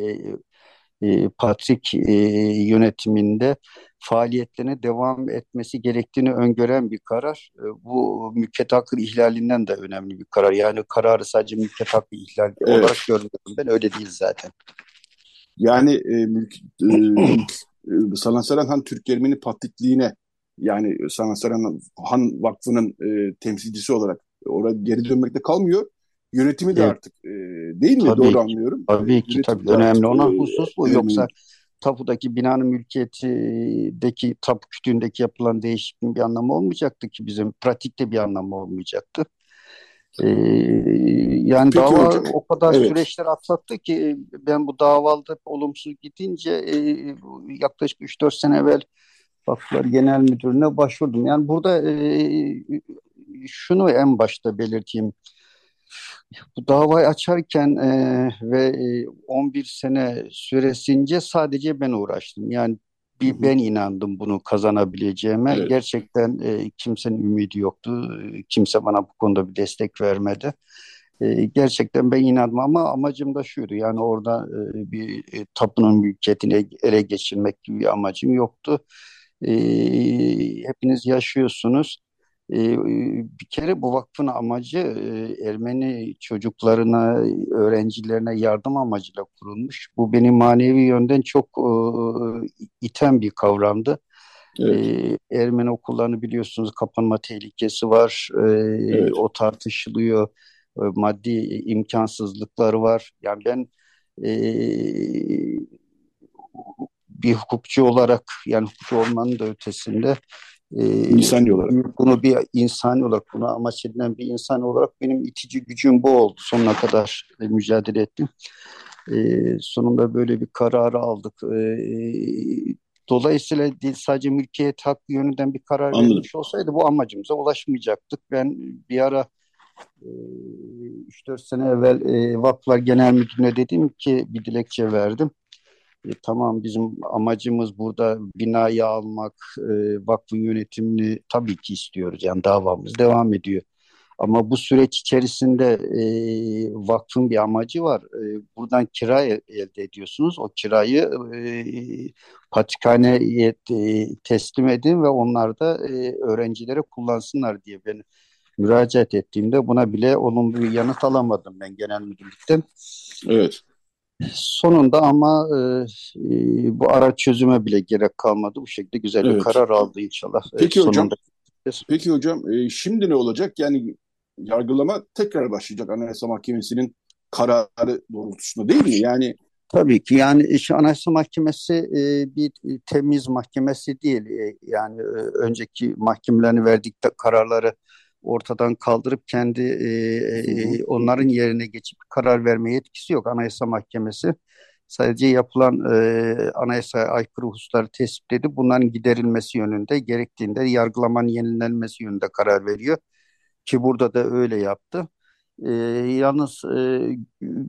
e, Patrik e, yönetiminde faaliyetlerine devam etmesi gerektiğini öngören bir karar. E, bu mülkiyet hakkı ihlalinden de önemli bir karar. Yani kararı sadece mülkiyet hakkı ihlali evet. olarak görmüyorum ben. Öyle değil zaten. Yani e, mülk, e, Sanat Han Türk Ermeni patrikliğine yani Sanat Han Vakfı'nın e, temsilcisi olarak oraya geri dönmekte kalmıyor Yönetimi de evet. artık e, değil mi? Tabii Doğru ki, anlıyorum. Tabii ki tabii. Önemli olan husus bu. Yoksa tapudaki binanın mülkiyetindeki tapu kütüğündeki yapılan değişikliğin bir anlamı olmayacaktı ki bizim pratikte bir anlamı olmayacaktı. Ee, yani Peki dava hocam. o kadar evet. süreçler atlattı ki ben bu davalda olumsuz gidince e, yaklaşık 3-4 sene evvel Vakıflar Genel Müdürlüğü'ne başvurdum. Yani burada e, şunu en başta belirteyim. Bu davayı açarken e, ve e, 11 sene süresince sadece ben uğraştım. Yani bir ben inandım bunu kazanabileceğime. Evet. Gerçekten e, kimsenin ümidi yoktu. Kimse bana bu konuda bir destek vermedi. E, gerçekten ben inandım ama amacım da şuydu. Yani orada e, bir e, tapunun mülkiyetini ele geçirmek gibi bir amacım yoktu. E, hepiniz yaşıyorsunuz. E, bir kere bu vakfın amacı e, Ermeni çocuklarına, öğrencilerine yardım amacıyla kurulmuş. Bu beni manevi yönden çok e, iten bir kavramdı. Evet. E, Ermeni okullarını biliyorsunuz kapanma tehlikesi var. E, Evet. O tartışılıyor. Maddi imkansızlıkları var. Yani ben bir hukukçu olarak yani hukukçu olmanın da ötesinde e, İnsani olarak. bunu bir insani olarak bunu amaç edilen bir insan olarak benim itici gücüm bu oldu. Sonuna kadar e, mücadele ettim. E, sonunda böyle bir kararı aldık. E, dolayısıyla değil sadece mülkiyet hakkı yönünden bir karar Anladım. verilmiş olsaydı bu amacımıza ulaşmayacaktık. Ben bir ara e, 3-4 sene evvel e, Vakıflar Genel Müdürlüğü'ne dedim ki bir dilekçe verdim. E, tamam bizim amacımız burada binayı almak, e, vakfın yönetimini tabii ki istiyoruz. Yani davamız devam ediyor. Ama bu süreç içerisinde e, vakfın bir amacı var. E, buradan kira el- elde ediyorsunuz. O kirayı e, patrikhaneye teslim edin ve onlar da e, öğrencilere kullansınlar diye ben müracaat ettiğimde buna bile olumlu bir yanıt alamadım ben genel müdürlükten. Evet. Sonunda ama e, e, bu araç çözüme bile gerek kalmadı. Bu şekilde güzel bir Evet. karar aldı inşallah. E, Peki hocam. sonunda. Peki hocam e, şimdi ne olacak? Yani yargılama tekrar başlayacak Anayasa Mahkemesi'nin kararı doğrultusunda değil mi? Yani Tabii ki yani işte Anayasa Mahkemesi e, bir temiz mahkemesi değil. E, yani e, önceki mahkemelerin verdiği kararları ortadan kaldırıp kendi e, e, onların yerine geçip karar verme yetkisi yok Anayasa Mahkemesi. Sadece yapılan e, anayasaya aykırı hususları tespit edip bunların giderilmesi yönünde gerektiğinde yargılamanın yenilenmesi yönünde karar veriyor. Ki burada da öyle yaptı. E, yalnız e,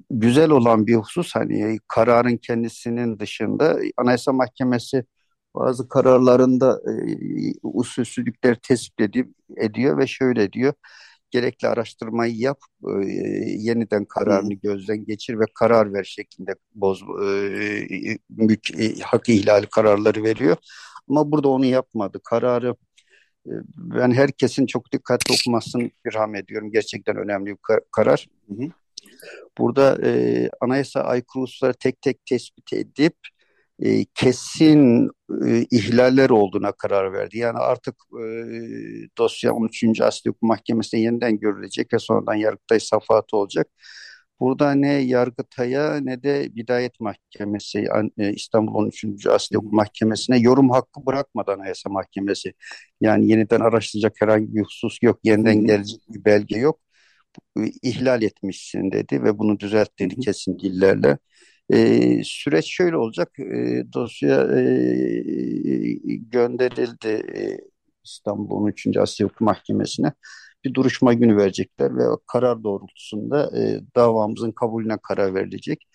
güzel olan bir husus hani kararın kendisinin dışında Anayasa Mahkemesi bazı kararlarında e, usulsüzlükleri tespit edip, ediyor ve şöyle diyor. Gerekli araştırmayı yap, e, yeniden kararını gözden geçir ve karar ver şeklinde boz, e, mülk, e, hak ihlali kararları veriyor. Ama burada onu yapmadı. Kararı e, ben herkesin çok dikkatli okumasını istirham ediyorum. Gerçekten önemli bir kar- karar. Hı hı. Burada e, anayasa aykırı hususları tek tek tespit edip e, kesin e, ihlaller olduğuna karar verdi. Yani artık e, dosya 13. Asli Hukuk Mahkemesi'nde yeniden görülecek ve sonradan Yargıtay safahatı olacak. Burada ne Yargıtay'a ne de Bidayet Mahkemesi, e, İstanbul 13. Asli Hukuk Mahkemesi'ne yorum hakkı bırakmadı Anayasa Mahkemesi. Yani yeniden araştıracak herhangi bir husus yok, yeniden gelecek bir belge yok. E, İhlal etmişsin dedi ve bunu düzelt dedi Hı hı. kesin dillerle. E, süreç şöyle olacak. E, dosya e, gönderildi e, İstanbul 13. Asya Hukuk Mahkemesi'ne. Bir duruşma günü verecekler ve karar doğrultusunda e, davamızın kabulüne karar verilecek.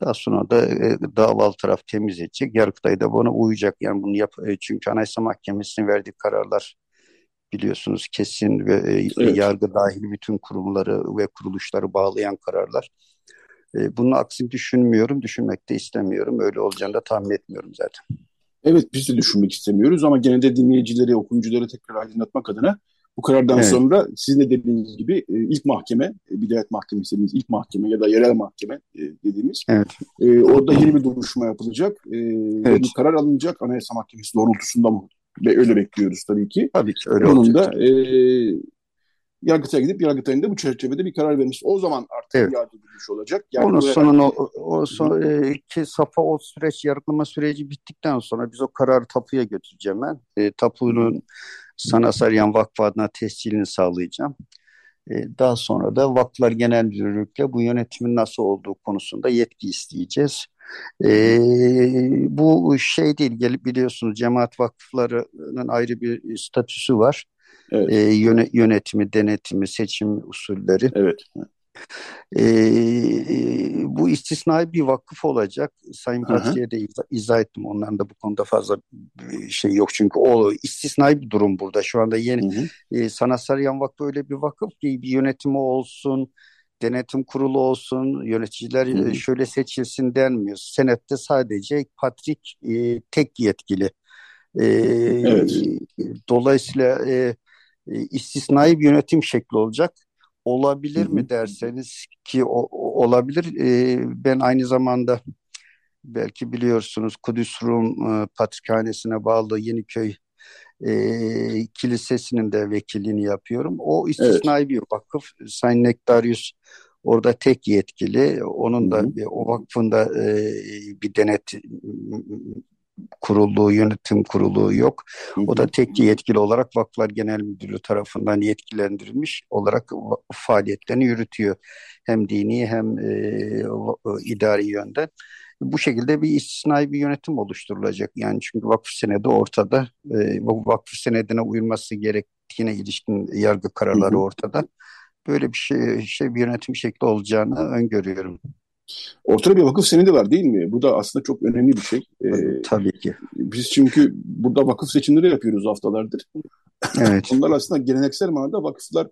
Daha sonra da e, davalı taraf temiz edecek. Yargıtay da buna uyacak. Yani bunu yap e, çünkü Anayasa Mahkemesi'nin verdiği kararlar biliyorsunuz kesin ve e, Evet. yargı dahil bütün kurumları ve kuruluşları bağlayan kararlar. E, bunun aksini düşünmüyorum, düşünmek de istemiyorum. Öyle olacağını da tahmin etmiyorum zaten. Evet biz de düşünmek istemiyoruz ama gene de dinleyicileri, okuyucuları tekrar aydınlatmak adına bu karardan Evet. sonra sizin de dediğiniz gibi e, ilk mahkeme, e, Bidayet Mahkemesi dediğimiz ilk mahkeme ya da yerel mahkeme e, dediğimiz Evet. e, orada yeni bir duruşma yapılacak. E, ve Evet. bir karar alınacak Anayasa Mahkemesi doğrultusunda mı? Ve öyle bekliyoruz tabii ki. Tabii ki öyle Bunun olacak. da e, Yargıtay'a gidip Yargıtay'ın da bu çerçevede bir karar vermiş. O zaman artık Evet. yargı görüşü olacak. Yani Onun sonunu o, o son, e, ki safa o süreç yargılama süreci bittikten sonra biz o kararı tapuya götüreceğim ben. E, tapunun Sana Sarıyan Vakfı adına tescilini sağlayacağım. E, daha sonra da Vakıflar Genel Müdürlük'le bu yönetimin nasıl olduğu konusunda yetki isteyeceğiz. E, bu şey değil, gelip biliyorsunuz cemaat vakıflarının ayrı bir statüsü var. Evet. E, yöne- yönetimi, denetimi, seçim usulleri. Evet. E, bu istisnai bir vakıf olacak. Sayın Patri'ye de izah, izah ettim. Onların da bu konuda fazla şey yok. Çünkü o istisnai bir durum burada. Şu anda yeni hı hı. E, Sanat Sarıyan Vakfı öyle bir vakıf ki bir yönetimi olsun, denetim kurulu olsun, yöneticiler hı hı. şöyle seçilsin denmiyor. Senette sadece Patrik e, tek yetkili. E, evet. Dolayısıyla e, istisnai bir yönetim şekli olacak. Olabilir mi derseniz ki o, olabilir. E, ben aynı zamanda belki biliyorsunuz Kudüs Rum e, Patrikhanesi'ne bağlı Yeniköy e, Kilisesi'nin de vekilliğini yapıyorum. O istisnai evet. bir vakıf. Sayın Nektarius orada tek yetkili. Onun da Hı-hı. o vakfın da e, bir denet kurulu, yönetim kurulu yok. O da tek yetkili olarak Vakıflar Genel Müdürlüğü tarafından yetkilendirilmiş olarak faaliyetlerini yürütüyor. Hem dini hem e, idari yönden. Bu şekilde bir istisnai bir yönetim oluşturulacak. Yani çünkü vakıf senedi ortada. E, vakıf senedine uyulması gerektiğine ilişkin yargı kararları ortada. Böyle bir şey, şey bir yönetim şekli olacağını öngörüyorum. Ortada bir vakıf senedi var değil mi? Bu da aslında çok önemli bir şey. Ee, Tabii ki. Biz çünkü burada vakıf seçimleri yapıyoruz haftalardır. Evet. <laughs> Onlar aslında geleneksel manada vakıflar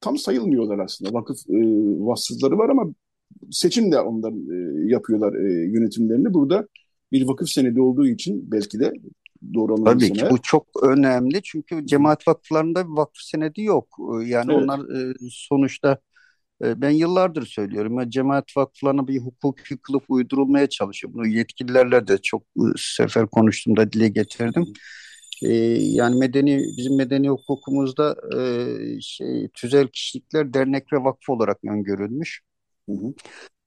tam sayılmıyorlar aslında. Vakıf e, vasıfları var ama seçim de onlar e, yapıyorlar e, yönetimlerini. Burada bir vakıf senedi olduğu için belki de doğru Tabii ki bu çok önemli çünkü cemaat vakıflarında bir vakıf senedi yok. Yani evet. onlar e, sonuçta ben yıllardır söylüyorum. Cemaat vakıflarına bir hukuki kılıf uydurulmaya çalışıyor. Bunu yetkililerle de çok e, sefer konuştuğumda dile getirdim. Ee, yani medeni bizim medeni hukukumuzda e, şey tüzel kişilikler dernek ve vakıf olarak öngörülmüş. Hı hı.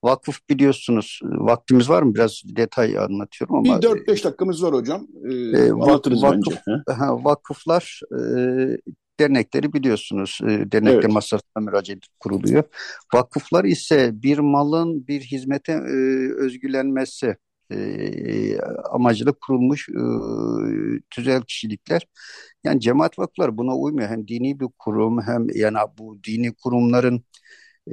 Vakıf biliyorsunuz. Vaktimiz var mı? Biraz detay anlatıyorum ama. Bir 4-5 dakikamız var hocam. Ee, e, vakıf, bence. Ha, vakıflar e, dernekleri biliyorsunuz. E, dernekler evet. masasına müracaat kuruluyor. Vakıflar ise bir malın bir hizmete e, özgülenmesi e, amacıyla kurulmuş e, tüzel kişilikler. Yani cemaat vakıflar buna uymuyor. Hem dini bir kurum hem yani bu dini kurumların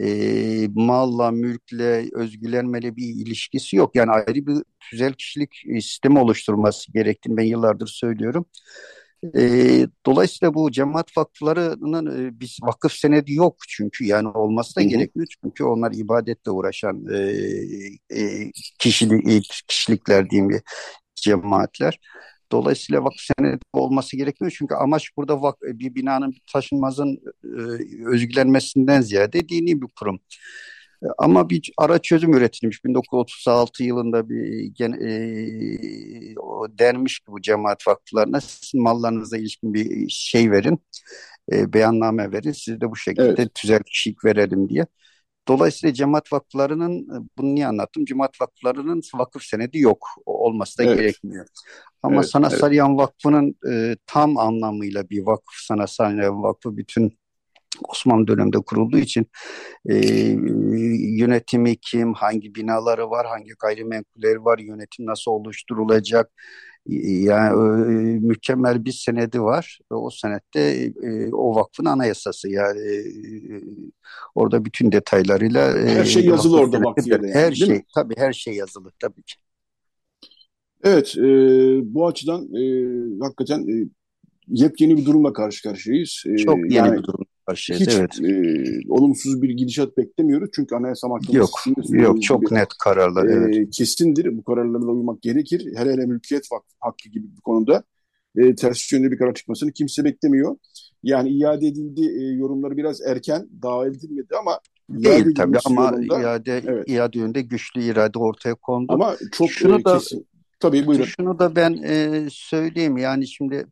e, malla, mülkle, özgülenmeli bir ilişkisi yok. Yani ayrı bir tüzel kişilik sistemi oluşturması gerektiğini ben yıllardır söylüyorum. E, dolayısıyla bu cemaat vakıflarının e, biz vakıf senedi yok çünkü yani olması da gerekmiyor çünkü onlar ibadetle uğraşan e, e, kişilik, e, kişilikler diyeyim bir cemaatler. Dolayısıyla vakıf senedi olması gerekmiyor çünkü amaç burada vak bir binanın taşınmazın e, özgülenmesinden ziyade dini bir kurum. Ama bir ara çözüm üretilmiş 1936 yılında bir gen, e, o denmiş ki bu cemaat vakıflarına sizin mallarınıza ilişkin bir şey verin, e, beyanname verin. Siz de bu şekilde evet. tüzel kişilik verelim diye. Dolayısıyla cemaat vakıflarının, bunu niye anlattım? Cemaat vakıflarının vakıf senedi yok. Olması da evet. gerekmiyor. Ama evet, Sanat evet. Sarıyan Vakfı'nın e, tam anlamıyla bir vakıf, Sanat Sarıyan Vakfı bütün Osmanlı döneminde kurulduğu için e, yönetimi kim, hangi binaları var, hangi gayrimenkulleri var, yönetim nasıl oluşturulacak, yani e, mükemmel bir senedi var. O senette e, o vakfın anayasası. Yani e, orada bütün detaylarıyla her şey yazılı orada vakfiyede yani, her şey tabii her şey yazılı tabii ki. Evet, e, bu açıdan e, hakikaten e, yepyeni bir durumla karşı karşıyayız. E, Çok yeni yani, bir durum karşıyız. Hiç evet. e, olumsuz bir gidişat beklemiyoruz. Çünkü Anayasa Mahkemesi... Yok, yok çok gibi, net kararlar. E, evet. Kesindir. Bu kararlara uymak gerekir. Hele hele mülkiyet hakkı gibi bir konuda e, ters yönlü bir karar çıkmasını kimse beklemiyor. Yani iade edildi e, yorumları biraz erken, daha edilmedi ama Değil tabii ama yolunda, iade, evet. iade yönünde güçlü irade ortaya kondu. Ama çok Şunu e, da, kesin. Tabii buyurun. Şunu da ben e, söyleyeyim yani şimdi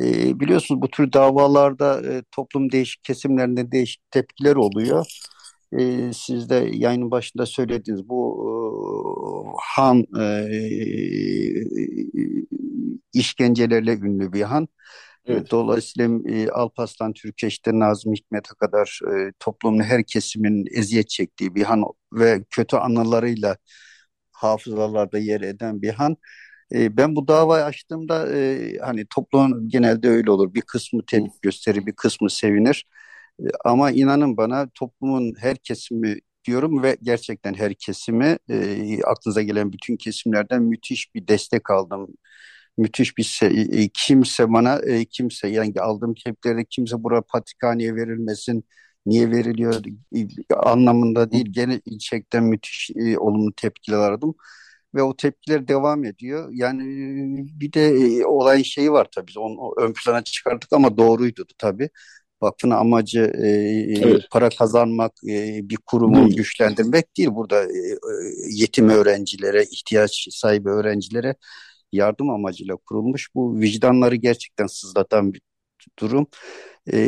e, biliyorsunuz bu tür davalarda e, toplum değişik kesimlerinde değişik tepkiler oluyor. E, siz de yayının başında söylediğiniz bu e, han e, işkencelerle ünlü bir han. Evet. Dolayısıyla e, Alparslan Türkeş'te Nazım Hikmet'e kadar e, toplumun her kesimin eziyet çektiği bir han ve kötü anılarıyla hafızalarda yer eden bir han. E, ben bu davayı açtığımda e, hani toplumun genelde öyle olur. Bir kısmı tepki gösterir, bir kısmı sevinir. Ama inanın bana toplumun her kesimi diyorum ve gerçekten her kesimi e, aklınıza gelen bütün kesimlerden müthiş bir destek aldım. Müthiş bir şey. E, kimse bana e, kimse yani aldığım tepkilerde kimse buraya patrikhaneye verilmesin niye veriliyor e, anlamında değil. Gene gerçekten müthiş e, olumlu tepkiler aldım ve o tepkiler devam ediyor. Yani e, bir de e, olayın şeyi var tabii. Onu ön plana çıkardık ama doğruydu tabii. Vakfın amacı e, evet. para kazanmak, e, bir kurumu değil. güçlendirmek değil. Burada e, e, yetim öğrencilere, ihtiyaç sahibi öğrencilere yardım amacıyla kurulmuş. Bu vicdanları gerçekten sızlatan bir durum. Ee,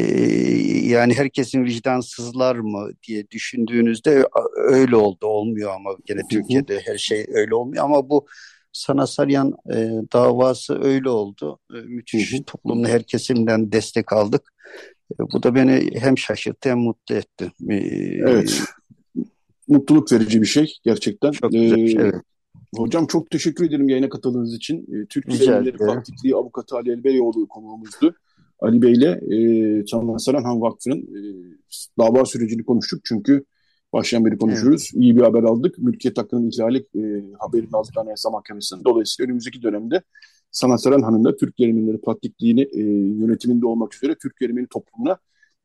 yani herkesin vicdansızlar mı diye düşündüğünüzde öyle oldu olmuyor ama gene Türkiye'de her şey öyle olmuyor ama bu Sana Saryan e, davası öyle oldu. E, müthiş toplumun her kesimden destek aldık. E, bu da beni hem şaşırttı hem mutlu etti. E, evet. Mutluluk verici bir şey gerçekten. Çok güzel bir şey, evet. Hocam çok teşekkür ederim yayına katıldığınız için. E, Türk Devletleri Pratikliği Avukatı Ali Elbeyoğlu konuğumuzdu. Ali Bey'le e, Çamlısaran Han Vakfı'nın e, dava sürecini konuştuk. Çünkü baştan beri konuşuyoruz. Evet. İyi bir haber aldık. Mülkiyet hakkının ihlali e, haberini aldık Anayasa Mahkemesi'nin. Dolayısıyla önümüzdeki dönemde Sanat Saran Han'ın da Türk Geriminleri pratikliğini e, yönetiminde olmak üzere Türk Gerimini toplumuna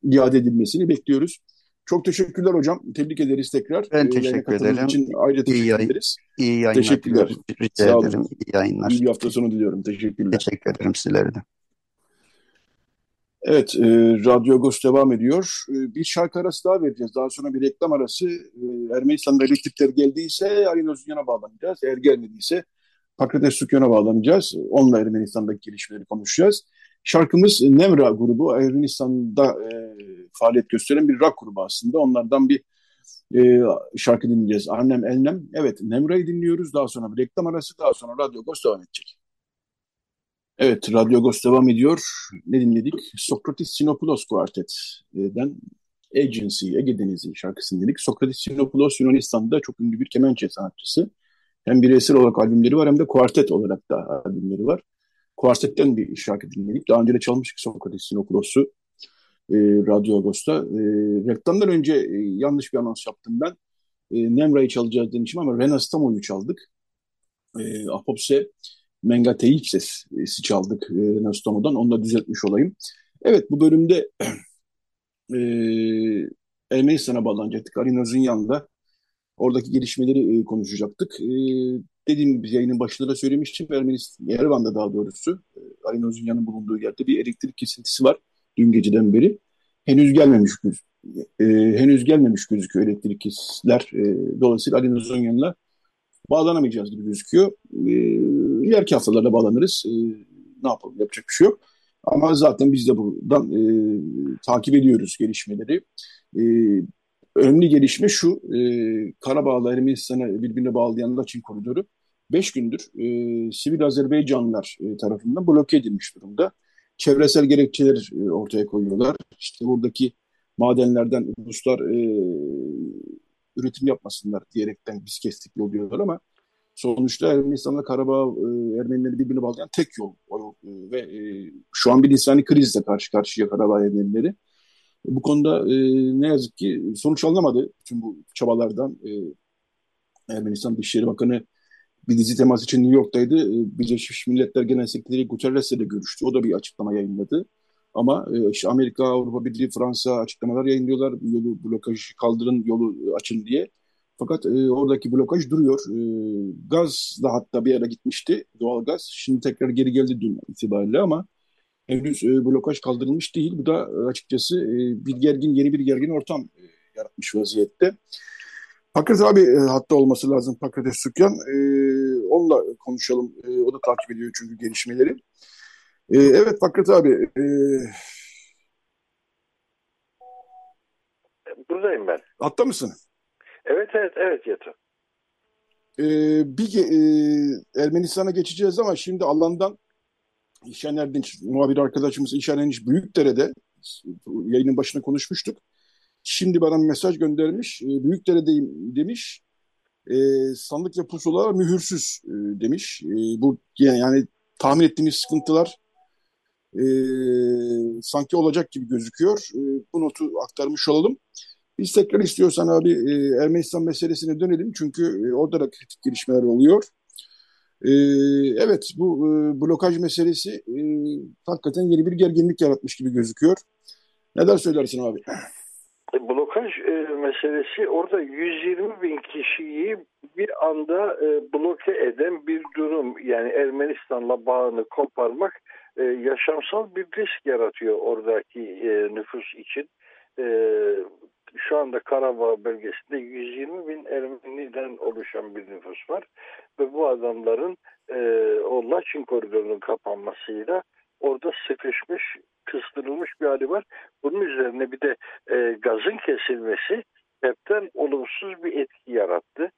iade edilmesini bekliyoruz. Çok teşekkürler hocam. Tebrik ederiz tekrar. Ben e, teşekkür ederim. için ayrıca teşekkür iyi yayın, ederiz. İyi yayınlar. Teşekkürler. Rica Sağ ederim. İyi yayınlar. İyi bir hafta sonu diliyorum. Teşekkürler. Teşekkür ederim sizlere de. Evet, e, Radyo Agos devam ediyor. E, bir şarkı arası daha vereceğiz. Daha sonra bir reklam arası. E, Ermenistan'da elektrikler geldiyse Arin Özünyan'a bağlanacağız. Eğer gelmediyse Pakrates Sükyan'a bağlanacağız. Onunla Ermenistan'daki gelişmeleri konuşacağız. Şarkımız Nemra grubu. Ermenistan'da e, faaliyet gösteren bir rock grubu aslında. Onlardan bir e, şarkı dinleyeceğiz. Annem Elnem. Evet, Nemra'yı dinliyoruz. Daha sonra bir reklam arası. Daha sonra Radyo Agos devam edecek. Evet, Radyo Agos devam ediyor. Ne dinledik? Sokratis Sinopoulos Quartet'den Agency, Ege Denizi şarkısını dinledik. Sokratis Sinopoulos Yunanistan'da çok ünlü bir kemençe sanatçısı. Hem bireysel olarak albümleri var hem de kuartet olarak da albümleri var. Kuartetten bir şarkı dinledik. Daha önce de çalmıştık Sokratis Sinopoulos'u e, Radyo Agos'ta. E, reklamdan önce e, yanlış bir anons yaptım ben. E, Nemra'yı çalacağız demişim ama Renastamo'yu çaldık. E, Apopse Mengateixes'i çaldık e, Renastamo'dan. Onu da düzeltmiş olayım. Evet bu bölümde <clears throat> e, Ermenistan'a bağlanacaktık. Arina Zünyan'da oradaki gelişmeleri e, konuşacaktık. E, dediğim gibi yayının başında da söylemiştim. Ermenistan, Yerevan'da daha doğrusu e, Arina Zünyan'ın bulunduğu yerde bir elektrik kesintisi var dün geceden beri. Henüz gelmemiş e, henüz gelmemiş gözüküyor elektrik kesintisiler. E, dolayısıyla Arina Zünyan'la bağlanamayacağız gibi gözüküyor. E, ileriki haftalarda bağlanırız. E, ne yapalım yapacak bir şey yok. Ama zaten biz de buradan e, takip ediyoruz gelişmeleri. E, önemli gelişme şu, e, Karabağ'la Ermenistan'ı birbirine bağlayan Laçin koridoru 5 gündür e, sivil Azerbaycanlılar e, tarafından bloke edilmiş durumda. Çevresel gerekçeler e, ortaya koyuyorlar. İşte buradaki madenlerden Ruslar e, üretim yapmasınlar diyerekten biz kestik yol diyorlar ama sonuçta Ermenistan'la Karabağ e, Ermenileri birbirine bağlayan tek yol o yol. E, ve e, şu an bir insani krizle karşı karşıya Karabağ Ermenileri. Bu konuda e, ne yazık ki sonuç alınamadı tüm bu çabalardan. E, Ermenistan Dışişleri Bakanı bir dizi temas için New York'taydı. E, Birleşmiş Milletler Genel Sekreteri Guterres'le de görüştü. O da bir açıklama yayınladı. Ama e, işte Amerika, Avrupa Birliği, Fransa açıklamalar yayınlıyorlar. Yolu blokaj kaldırın, yolu açın diye. Fakat e, oradaki blokaj duruyor. E, gaz da hatta bir ara gitmişti, doğal gaz. Şimdi tekrar geri geldi dün itibariyle ama henüz e, blokaj kaldırılmış değil. Bu da e, açıkçası e, bir gergin, yeni bir gergin ortam e, yaratmış vaziyette. Pakrates abi e, hatta olması lazım Pakrates Sükyan. E, onunla konuşalım. E, o da takip ediyor çünkü gelişmeleri. E, evet Pakrates abi. E, Buradayım ben. Hatta mısın? Evet evet evet Yato. Ee, bir e, Ermenistan'a geçeceğiz ama şimdi alandan İşen Erdinç, muhabir arkadaşımız İşen Erdinç Büyükdere'de yayının başına konuşmuştuk. Şimdi bana mesaj göndermiş. E, Büyükdere'deyim demiş. E, sandık ve pusula mühürsüz e, demiş. E, bu yani tahmin ettiğimiz sıkıntılar e, sanki olacak gibi gözüküyor. E, bu notu aktarmış olalım. Biz tekrar istiyorsan abi e, Ermenistan meselesine dönelim çünkü e, orada da kritik gelişmeler oluyor. E, evet bu e, blokaj meselesi e, hakikaten yeni bir gerginlik yaratmış gibi gözüküyor. Neden söylersin abi? E, blokaj e, meselesi orada 120 bin kişiyi bir anda e, bloke eden bir durum. Yani Ermenistan'la bağını koparmak e, yaşamsal bir risk yaratıyor oradaki e, nüfus için. E, şu anda Karabağ bölgesinde 120 bin Ermeniden oluşan bir nüfus var. Ve bu adamların e, o Laçin koridorunun kapanmasıyla orada sıkışmış, kıstırılmış bir hali var. Bunun üzerine bir de e, gazın kesilmesi hepten olumsuz bir etki yarattı.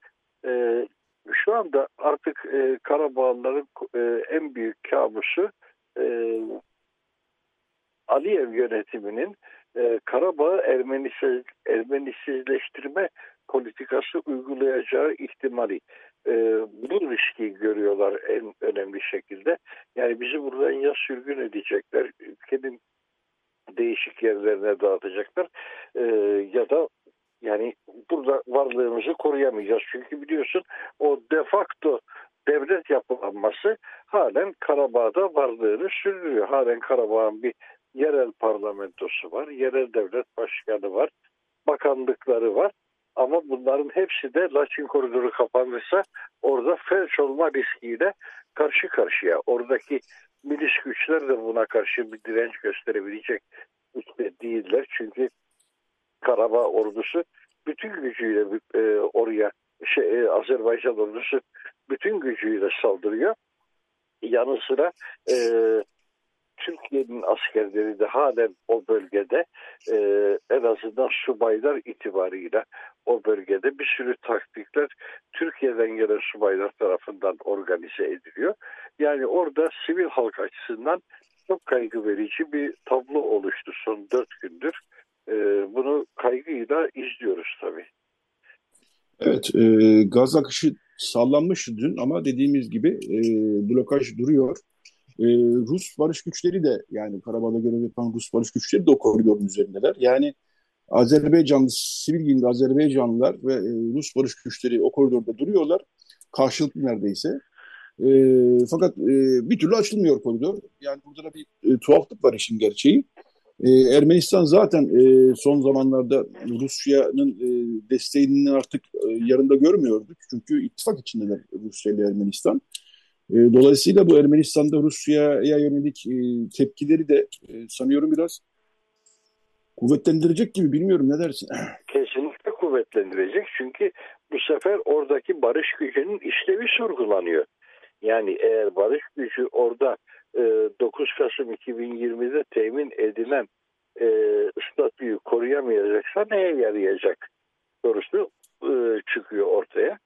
E, şu anda artık e, Karabağlıların e, en büyük kabusu e, Aliyev yönetiminin e, Karabağ'ı Ermenisiz, Ermenisizleştirme politikası uygulayacağı ihtimali e, bu riski görüyorlar en önemli şekilde. Yani bizi buradan ya sürgün edecekler, ülkenin değişik yerlerine dağıtacaklar e, ya da yani burada varlığımızı koruyamayacağız. Çünkü biliyorsun o de facto devlet yapılanması halen Karabağ'da varlığını sürdürüyor. Halen Karabağ'ın bir yerel parlamentosu var, yerel devlet başkanı var, bakanlıkları var. Ama bunların hepsi de Laçin koridoru kapanırsa orada felç olma riskiyle karşı karşıya. Oradaki milis güçler de buna karşı bir direnç gösterebilecek işte değiller. Çünkü Karabağ ordusu bütün gücüyle e, oraya şey, e, Azerbaycan ordusu bütün gücüyle saldırıyor. Yanı sıra e, Türkiye'nin askerleri de halen o bölgede e, en azından subaylar itibarıyla o bölgede bir sürü taktikler Türkiye'den gelen subaylar tarafından organize ediliyor. Yani orada sivil halk açısından çok kaygı verici bir tablo oluştu son dört gündür. E, bunu kaygıyla izliyoruz tabii. Evet, e, gaz akışı sağlanmıştı dün ama dediğimiz gibi e, blokaj duruyor. E, Rus barış güçleri de yani Karabağ'da görev yapan Rus barış güçleri de o koridorun üzerindeler. Yani Azerbaycanlı, sivil giyimli Azerbaycanlılar ve e, Rus barış güçleri o koridorda duruyorlar. Karşılıklı neredeyse. E, fakat e, bir türlü açılmıyor koridor. Yani burada da bir e, tuhaflık var işin gerçeği. E, Ermenistan zaten e, son zamanlarda Rusya'nın e, desteğini artık e, yarında görmüyorduk. Çünkü ittifak içindeler Rusya ile Ermenistan. E, dolayısıyla bu Ermenistan'da Rusya'ya yönelik e, tepkileri de e, sanıyorum biraz kuvvetlendirecek gibi bilmiyorum ne dersin? <clears throat> Kesinlikle kuvvetlendirecek çünkü bu sefer oradaki barış gücünün işlevi sorgulanıyor. Yani eğer barış gücü orada 9 Kasım 2020'de temin edilen statüyü koruyamayacaksa neye yarayacak sorusu çıkıyor ortaya.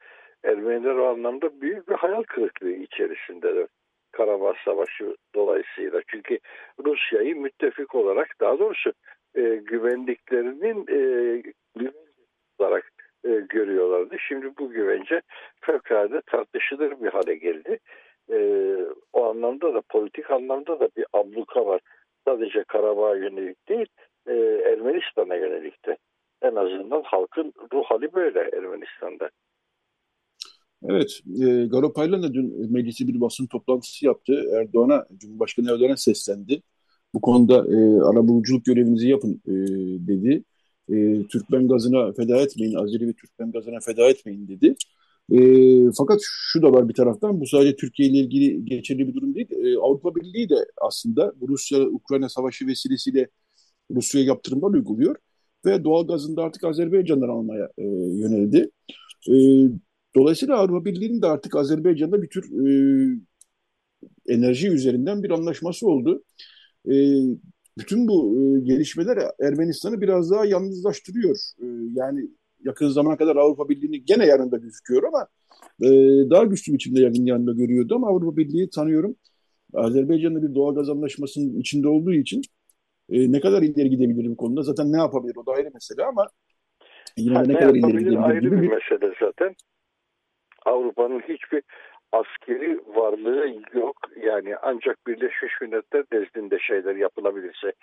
Ermeniler o anlamda büyük bir hayal kırıklığı içerisindeler. Karabağ Savaşı dolayısıyla. Çünkü Rusya'yı müttefik olarak daha doğrusu e, güvendiklerinin e, güvence olarak e, görüyorlardı. Şimdi bu güvence fevkalade tartışılır bir hale geldi. E, o anlamda da politik anlamda da bir abluka var. Sadece Karabağ'a yönelik değil e, Ermenistan'a yönelik de. En azından halkın ruh hali böyle Ermenistan'da. Evet, e, Garo Paylan da dün meclisi bir basın toplantısı yaptı. Erdoğan'a, Cumhurbaşkanı Erdoğan'a seslendi. Bu konuda e, arabuluculuk görevinizi yapın e, dedi. E, Türkmen gazına feda etmeyin, Azeri ve Türkmen gazına feda etmeyin dedi. E, fakat şu da var bir taraftan, bu sadece Türkiye ile ilgili geçerli bir durum değil. E, Avrupa Birliği de aslında Rusya-Ukrayna savaşı vesilesiyle Rusya'ya yaptırımlar uyguluyor. Ve doğal gazını da artık Azerbaycan'dan almaya e, yöneldi. E, Dolayısıyla Avrupa Birliği'nin de artık Azerbaycan'da bir tür e, enerji üzerinden bir anlaşması oldu. E, bütün bu e, gelişmeler Ermenistan'ı biraz daha yalnızlaştırıyor. E, yani yakın zamana kadar Avrupa Birliği'ni gene yanında gözüküyor ama e, daha güçlü biçimde yakın yanında görüyordu ama Avrupa Birliği tanıyorum. Azerbaycan'da bir doğal gaz anlaşmasının içinde olduğu için e, ne kadar ileri gidebilir bu konuda? Zaten ne yapabilir o da ayrı mesele ama yine ha, ne, ne kadar ileri gidebilir ayrı bir, bir mesele zaten. Avrupa'nın hiçbir askeri varlığı yok. Yani ancak Birleşmiş Milletler nezdinde şeyler yapılabilirse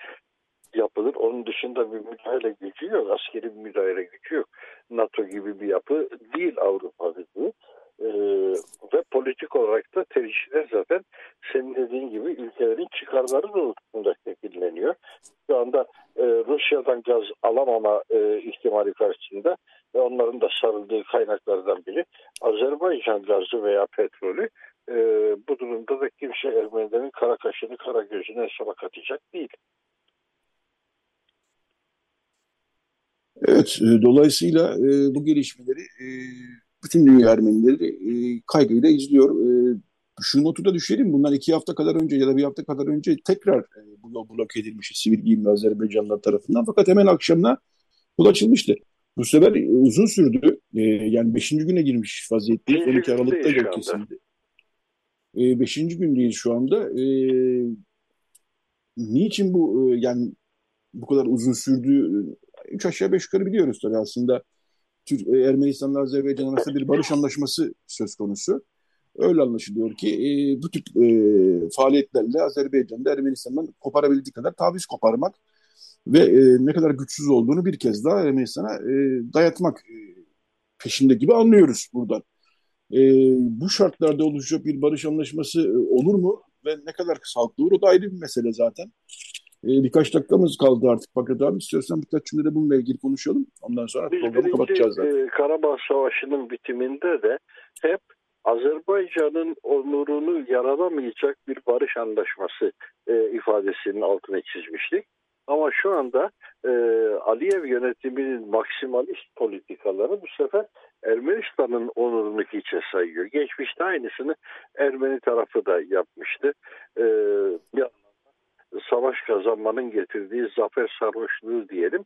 yapılır. Onun dışında bir müdahale gücü yok. Askeri bir müdahale gücü yok. NATO gibi bir yapı değil Avrupa Birliği. Ee, ve politik olarak da tercihler zaten senin dediğin gibi ülkelerin çıkarları doğrultusunda şekilleniyor. Şu anda e, Rusya'dan gaz alamama e, ihtimali karşısında ve onların da sarıldığı kaynaklardan biri Azerbaycan gazı veya petrolü e, bu durumda da kimse Ermenilerin kara kaşını kara gözüne hesaba katacak değil. Evet, e, dolayısıyla e, bu gelişmeleri e, bütün dünya Ermenileri e, kaygıyla izliyor. E, şu notu da düşelim. Bundan iki hafta kadar önce ya da bir hafta kadar önce tekrar e, bu blok edilmiş sivil giyimli Azerbaycanlılar tarafından. Fakat hemen akşamına yol açılmıştı. Bu sefer e, uzun sürdü. E, yani beşinci güne girmiş vaziyetteyiz. 12 Aralık'ta yol kesildi. E, beşinci gündeyiz şu anda. E, niçin bu e, yani bu kadar uzun sürdüğü üç aşağı beş yukarı biliyoruz tabii aslında. Türk, e, Ermenistan'la Azerbaycan arasında bir barış anlaşması söz konusu. Öyle anlaşılıyor ki e, bu tip e, faaliyetlerle Azerbaycan'da Ermenistan'dan koparabildiği kadar taviz koparmak ve e, ne kadar güçsüz olduğunu bir kez daha Ermenistan'a e, dayatmak e, peşinde gibi anlıyoruz buradan. E, bu şartlarda oluşacak bir barış anlaşması e, olur mu ve ne kadar sağlıklı olur o da ayrı bir mesele zaten. E, birkaç dakikamız kaldı artık Fakat abi. istiyorsan birkaç cümlede bununla ilgili konuşalım. Ondan sonra Biz programı kapatacağız zaten. E, Karabağ Savaşı'nın bitiminde de hep Azerbaycan'ın onurunu yaralamayacak bir barış anlaşması e, ifadesinin altına çizmiştik. Ama şu anda e, Aliyev yönetiminin maksimalist politikaları bu sefer Ermenistan'ın onurunu hiçe sayıyor. Geçmişte aynısını Ermeni tarafı da yapmıştı. E, savaş kazanmanın getirdiği zafer sarhoşluğu diyelim.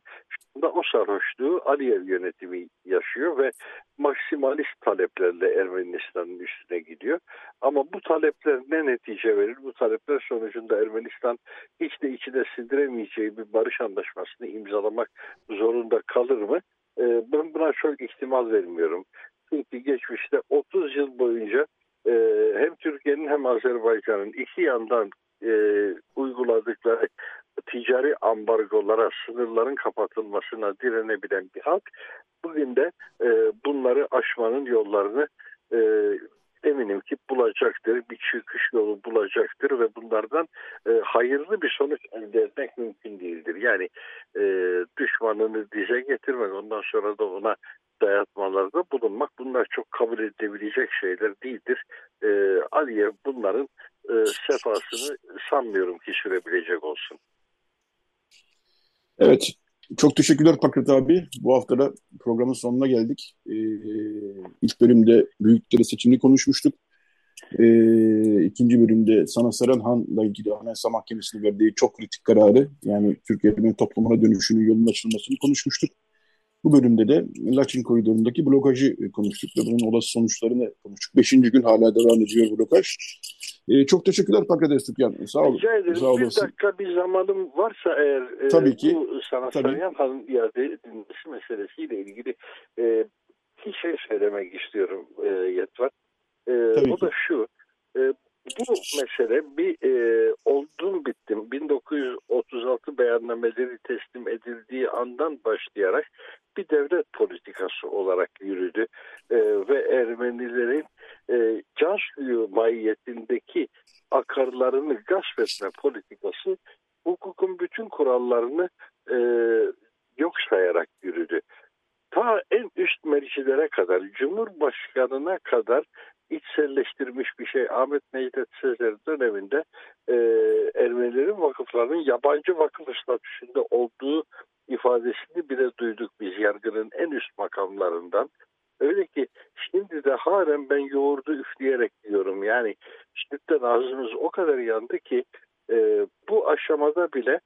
Şimdi o sarhoşluğu Aliyev yönetimi yaşıyor ve maksimalist taleplerle Ermenistan'ın üstüne gidiyor. Ama bu talepler ne netice verir? Bu talepler sonucunda Ermenistan hiç de içine sindiremeyeceği bir barış anlaşmasını imzalamak zorunda kalır mı? Ee, ben buna çok ihtimal vermiyorum. Çünkü geçmişte 30 yıl boyunca e, hem Türkiye'nin hem Azerbaycan'ın iki yandan e, uyguladıkları ticari ambargolara, sınırların kapatılmasına direnebilen bir halk bugün de e, bunları aşmanın yollarını e, eminim ki bulacaktır, bir çıkış yolu bulacaktır ve bunlardan e, hayırlı bir sonuç elde etmek mümkün değildir. Yani e, düşmanını dize getirmek, ondan sonra da ona dayatmalarda bulunmak bunlar çok kabul edilebilecek şeyler değildir. E, Aliyev bunların e, sefasını sanmıyorum ki sürebilecek olsun. Evet, çok teşekkürler Pakrat abi. Bu hafta da programın sonuna geldik. Ee, ilk bölümde büyükleri seçimini konuşmuştuk. Ee, ikinci bölümde Sana Saranhan'la ilgili Anayasa Mahkemesi'nin verdiği çok kritik kararı, yani Türkiye'nin toplumuna dönüşünün yolun açılmasını konuşmuştuk. Bu bölümde de Laçin koridorundaki blokajı konuştuk ve bunun olası sonuçlarını konuştuk. Beşinci gün hala devam ediyor blokaj. E, çok teşekkürler Pakades Tükyan. Sağ olun. Rica ederim. Sağ bir dakika bir zamanım varsa eğer e, Tabii ki. bu sana Sarıyan Han'ın iade edilmesi meselesiyle ilgili e, bir şey söylemek istiyorum e, Yetvar. E, o ki. da şu. E, bu mesele bir e, oldum bittim 1936 beyannameleri teslim edildiği andan başlayarak bir devlet politikası olarak yürüdü e, ve Ermenilerin e, can suyu akarlarını gasp etme politikası hukukun bütün kurallarını e, yok sayarak yürüdü. Ta en üst mercilere kadar, Cumhurbaşkanına kadar içselleştirmiş bir şey. Ahmet Necdet Sezer döneminde e, Ermenilerin vakıflarının yabancı vakıf statüsünde olduğu ifadesini bile duyduk biz yargının en üst makamlarından. Öyle ki şimdi de halen ben yoğurdu üfleyerek diyorum. Yani şimdiden ağzımız o kadar yandı ki e, bu aşamada bile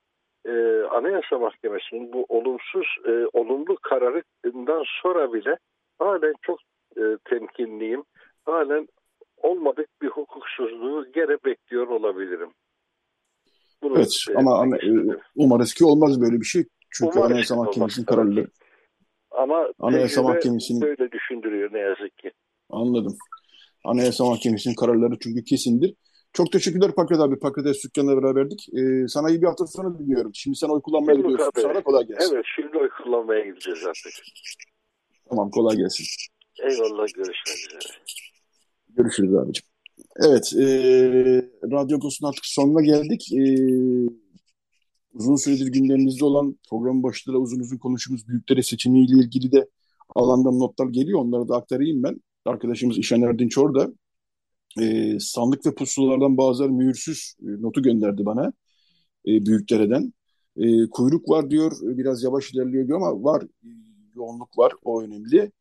e, Anayasa Mahkemesi'nin bu olumsuz, e, olumlu kararından sonra bile halen çok e, temkinliyim. Halen olmadık bir hukuksuzluğu gene bekliyor olabilirim. Bunu evet ama ana, e, umarız ki olmaz böyle bir şey. Çünkü umarız Anayasa Mahkemesi'nin kararları ama Anayasa Mahkemesi'nin böyle düşündürüyor ne yazık ki. Anladım. Anayasa Mahkemesi'nin kararları çünkü kesindir. Çok teşekkürler Pakrat abi. Pakrat Sükkan'la beraberdik. Ee, sana iyi bir hafta sonu diliyorum. Şimdi sen oy kullanmaya Şimdi gidiyorsun. tabii. Sana kolay gelsin. Evet şimdi oy kullanmaya gideceğiz artık. Tamam kolay gelsin. Eyvallah görüşmek üzere. Görüşürüz abicim. Evet, e, Radyo Agos'un artık sonuna geldik. E, uzun süredir gündemimizde olan programın başında da uzun uzun konuştuğumuz büyükdere seçimiyle ilgili de alandan notlar geliyor. Onları da aktarayım ben. Arkadaşımız İşen Erdinç orada. E, sandık ve pusulalardan bazıları mühürsüz e, notu gönderdi bana. E, Büyükdere'den. E, kuyruk var diyor, biraz yavaş ilerliyor diyor ama var, e, yoğunluk var, o önemli.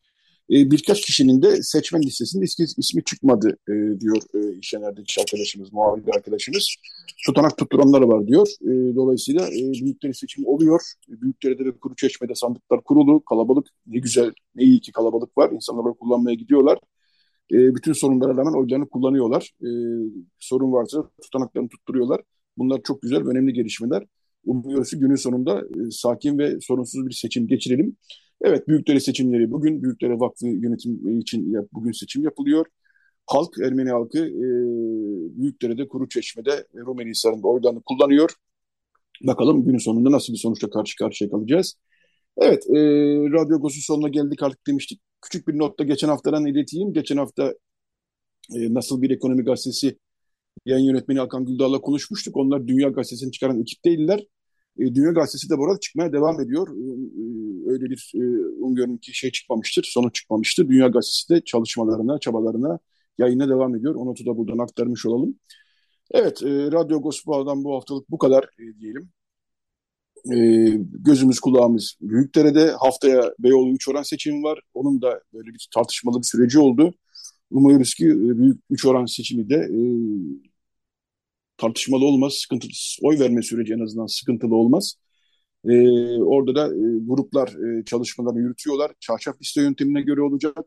E, birkaç kişinin de seçmen listesinde ismi, ismi çıkmadı e, diyor e, İşen Erdinç arkadaşımız, muhabir arkadaşımız. Tutanak tutturanlar var diyor. E, dolayısıyla e, Büyükdere seçimi oluyor. E, Büyükdere'de ve Kuruçeşme'de sandıklar kurulu. Kalabalık, ne güzel, ne iyi ki kalabalık var. İnsanlar oy kullanmaya gidiyorlar. E, bütün sorunlara rağmen oylarını kullanıyorlar. E, sorun varsa tutanaklarını tutturuyorlar. Bunlar çok güzel önemli gelişmeler. Umuyoruz ki günün sonunda e, sakin ve sorunsuz bir seçim geçirelim. Evet, Büyükdere seçimleri bugün Büyükdere Vakfı yönetim için yap, bugün seçim yapılıyor. Halk, Ermeni halkı e, Büyükdere'de, Kuruçeşme'de Rumeli Hisarı'nda oylarını kullanıyor. Bakalım günün sonunda nasıl bir sonuçla karşı karşıya kalacağız. Evet, e, Radyo Agos'un sonuna geldik artık demiştik. Küçük bir notta geçen haftadan ileteyim. Geçen hafta e, nasıl bir ekonomi gazetesi yayın yönetmeni Hakan Güldağ'la konuşmuştuk. Onlar Dünya Gazetesi'ni çıkaran ekip değiller. E, Dünya Gazetesi de bu arada çıkmaya devam ediyor. E, e, öyle bir e, umuyorum ki şey çıkmamıştır, sonuç çıkmamıştır. Dünya Gazetesi de çalışmalarına, çabalarına, yayına devam ediyor. Onu da buradan aktarmış olalım. Evet, Radyo Gospel'dan bu haftalık bu kadar diyelim. Gözümüz kulağımız Büyükdere'de haftaya Beyoğlu 3 oran seçimi var. Onun da böyle bir tartışmalı bir süreci oldu. Umuyoruz ki büyük 3 oran seçimi de tartışmalı olmaz, sıkıntılı, oy verme süreci en azından sıkıntılı olmaz. E, orada da e, gruplar e, çalışmalarını yürütüyorlar. Çarşaf liste yöntemine göre olacak.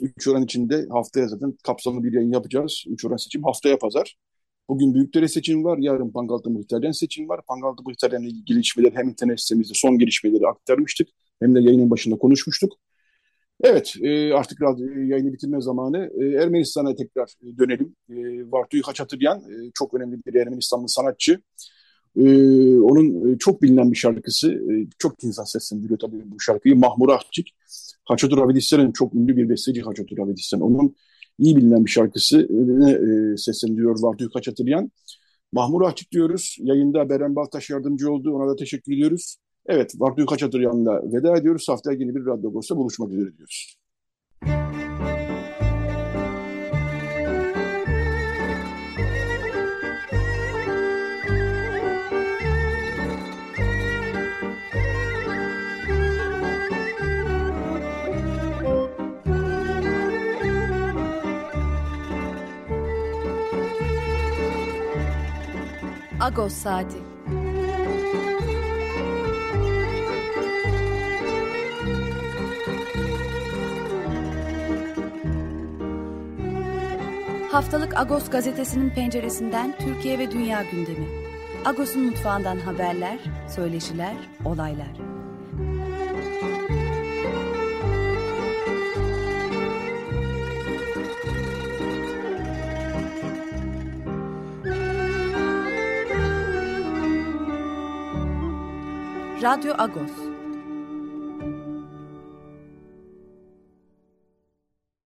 Üç oran içinde haftaya zaten kapsamlı bir yayın yapacağız. Üç oran seçim haftaya pazar. Bugün Büyükdere seçim var, yarın Pangaltı Muhtaryan seçim var. Pangaltı Muhtaryan'la ilgili gelişmeleri hem internet sitemizde son gelişmeleri aktarmıştık hem de yayının başında konuşmuştuk. Evet, e, artık radyo, yayını bitirme zamanı. E, Ermenistan'a tekrar dönelim. E, Vartuy Haçatıryan e, çok önemli bir Ermenistanlı sanatçı. E, onun çok bilinen bir şarkısı, e, çok insan seslendiriyor tabii bu şarkıyı. Mahmur Ahçik. Haçatur Avedisyan'ın çok ünlü bir besteci Haçatur Avedisyan. Onun iyi bilinen bir şarkısı e, seslendiriyor Vartuy Haçatıryan. Mahmur Ahçik diyoruz. Yayında Beren Baltaş yardımcı oldu. Ona da teşekkür ediyoruz. Evet, Vartuy Haçatıryan'la veda ediyoruz. Haftaya yeni bir Radyo Agos'ta buluşmak üzere diyoruz. Agos Saati Haftalık Agos gazetesinin penceresinden Türkiye ve dünya gündemi. Agos'un mutfağından haberler, söyleşiler, olaylar. Radyo Agos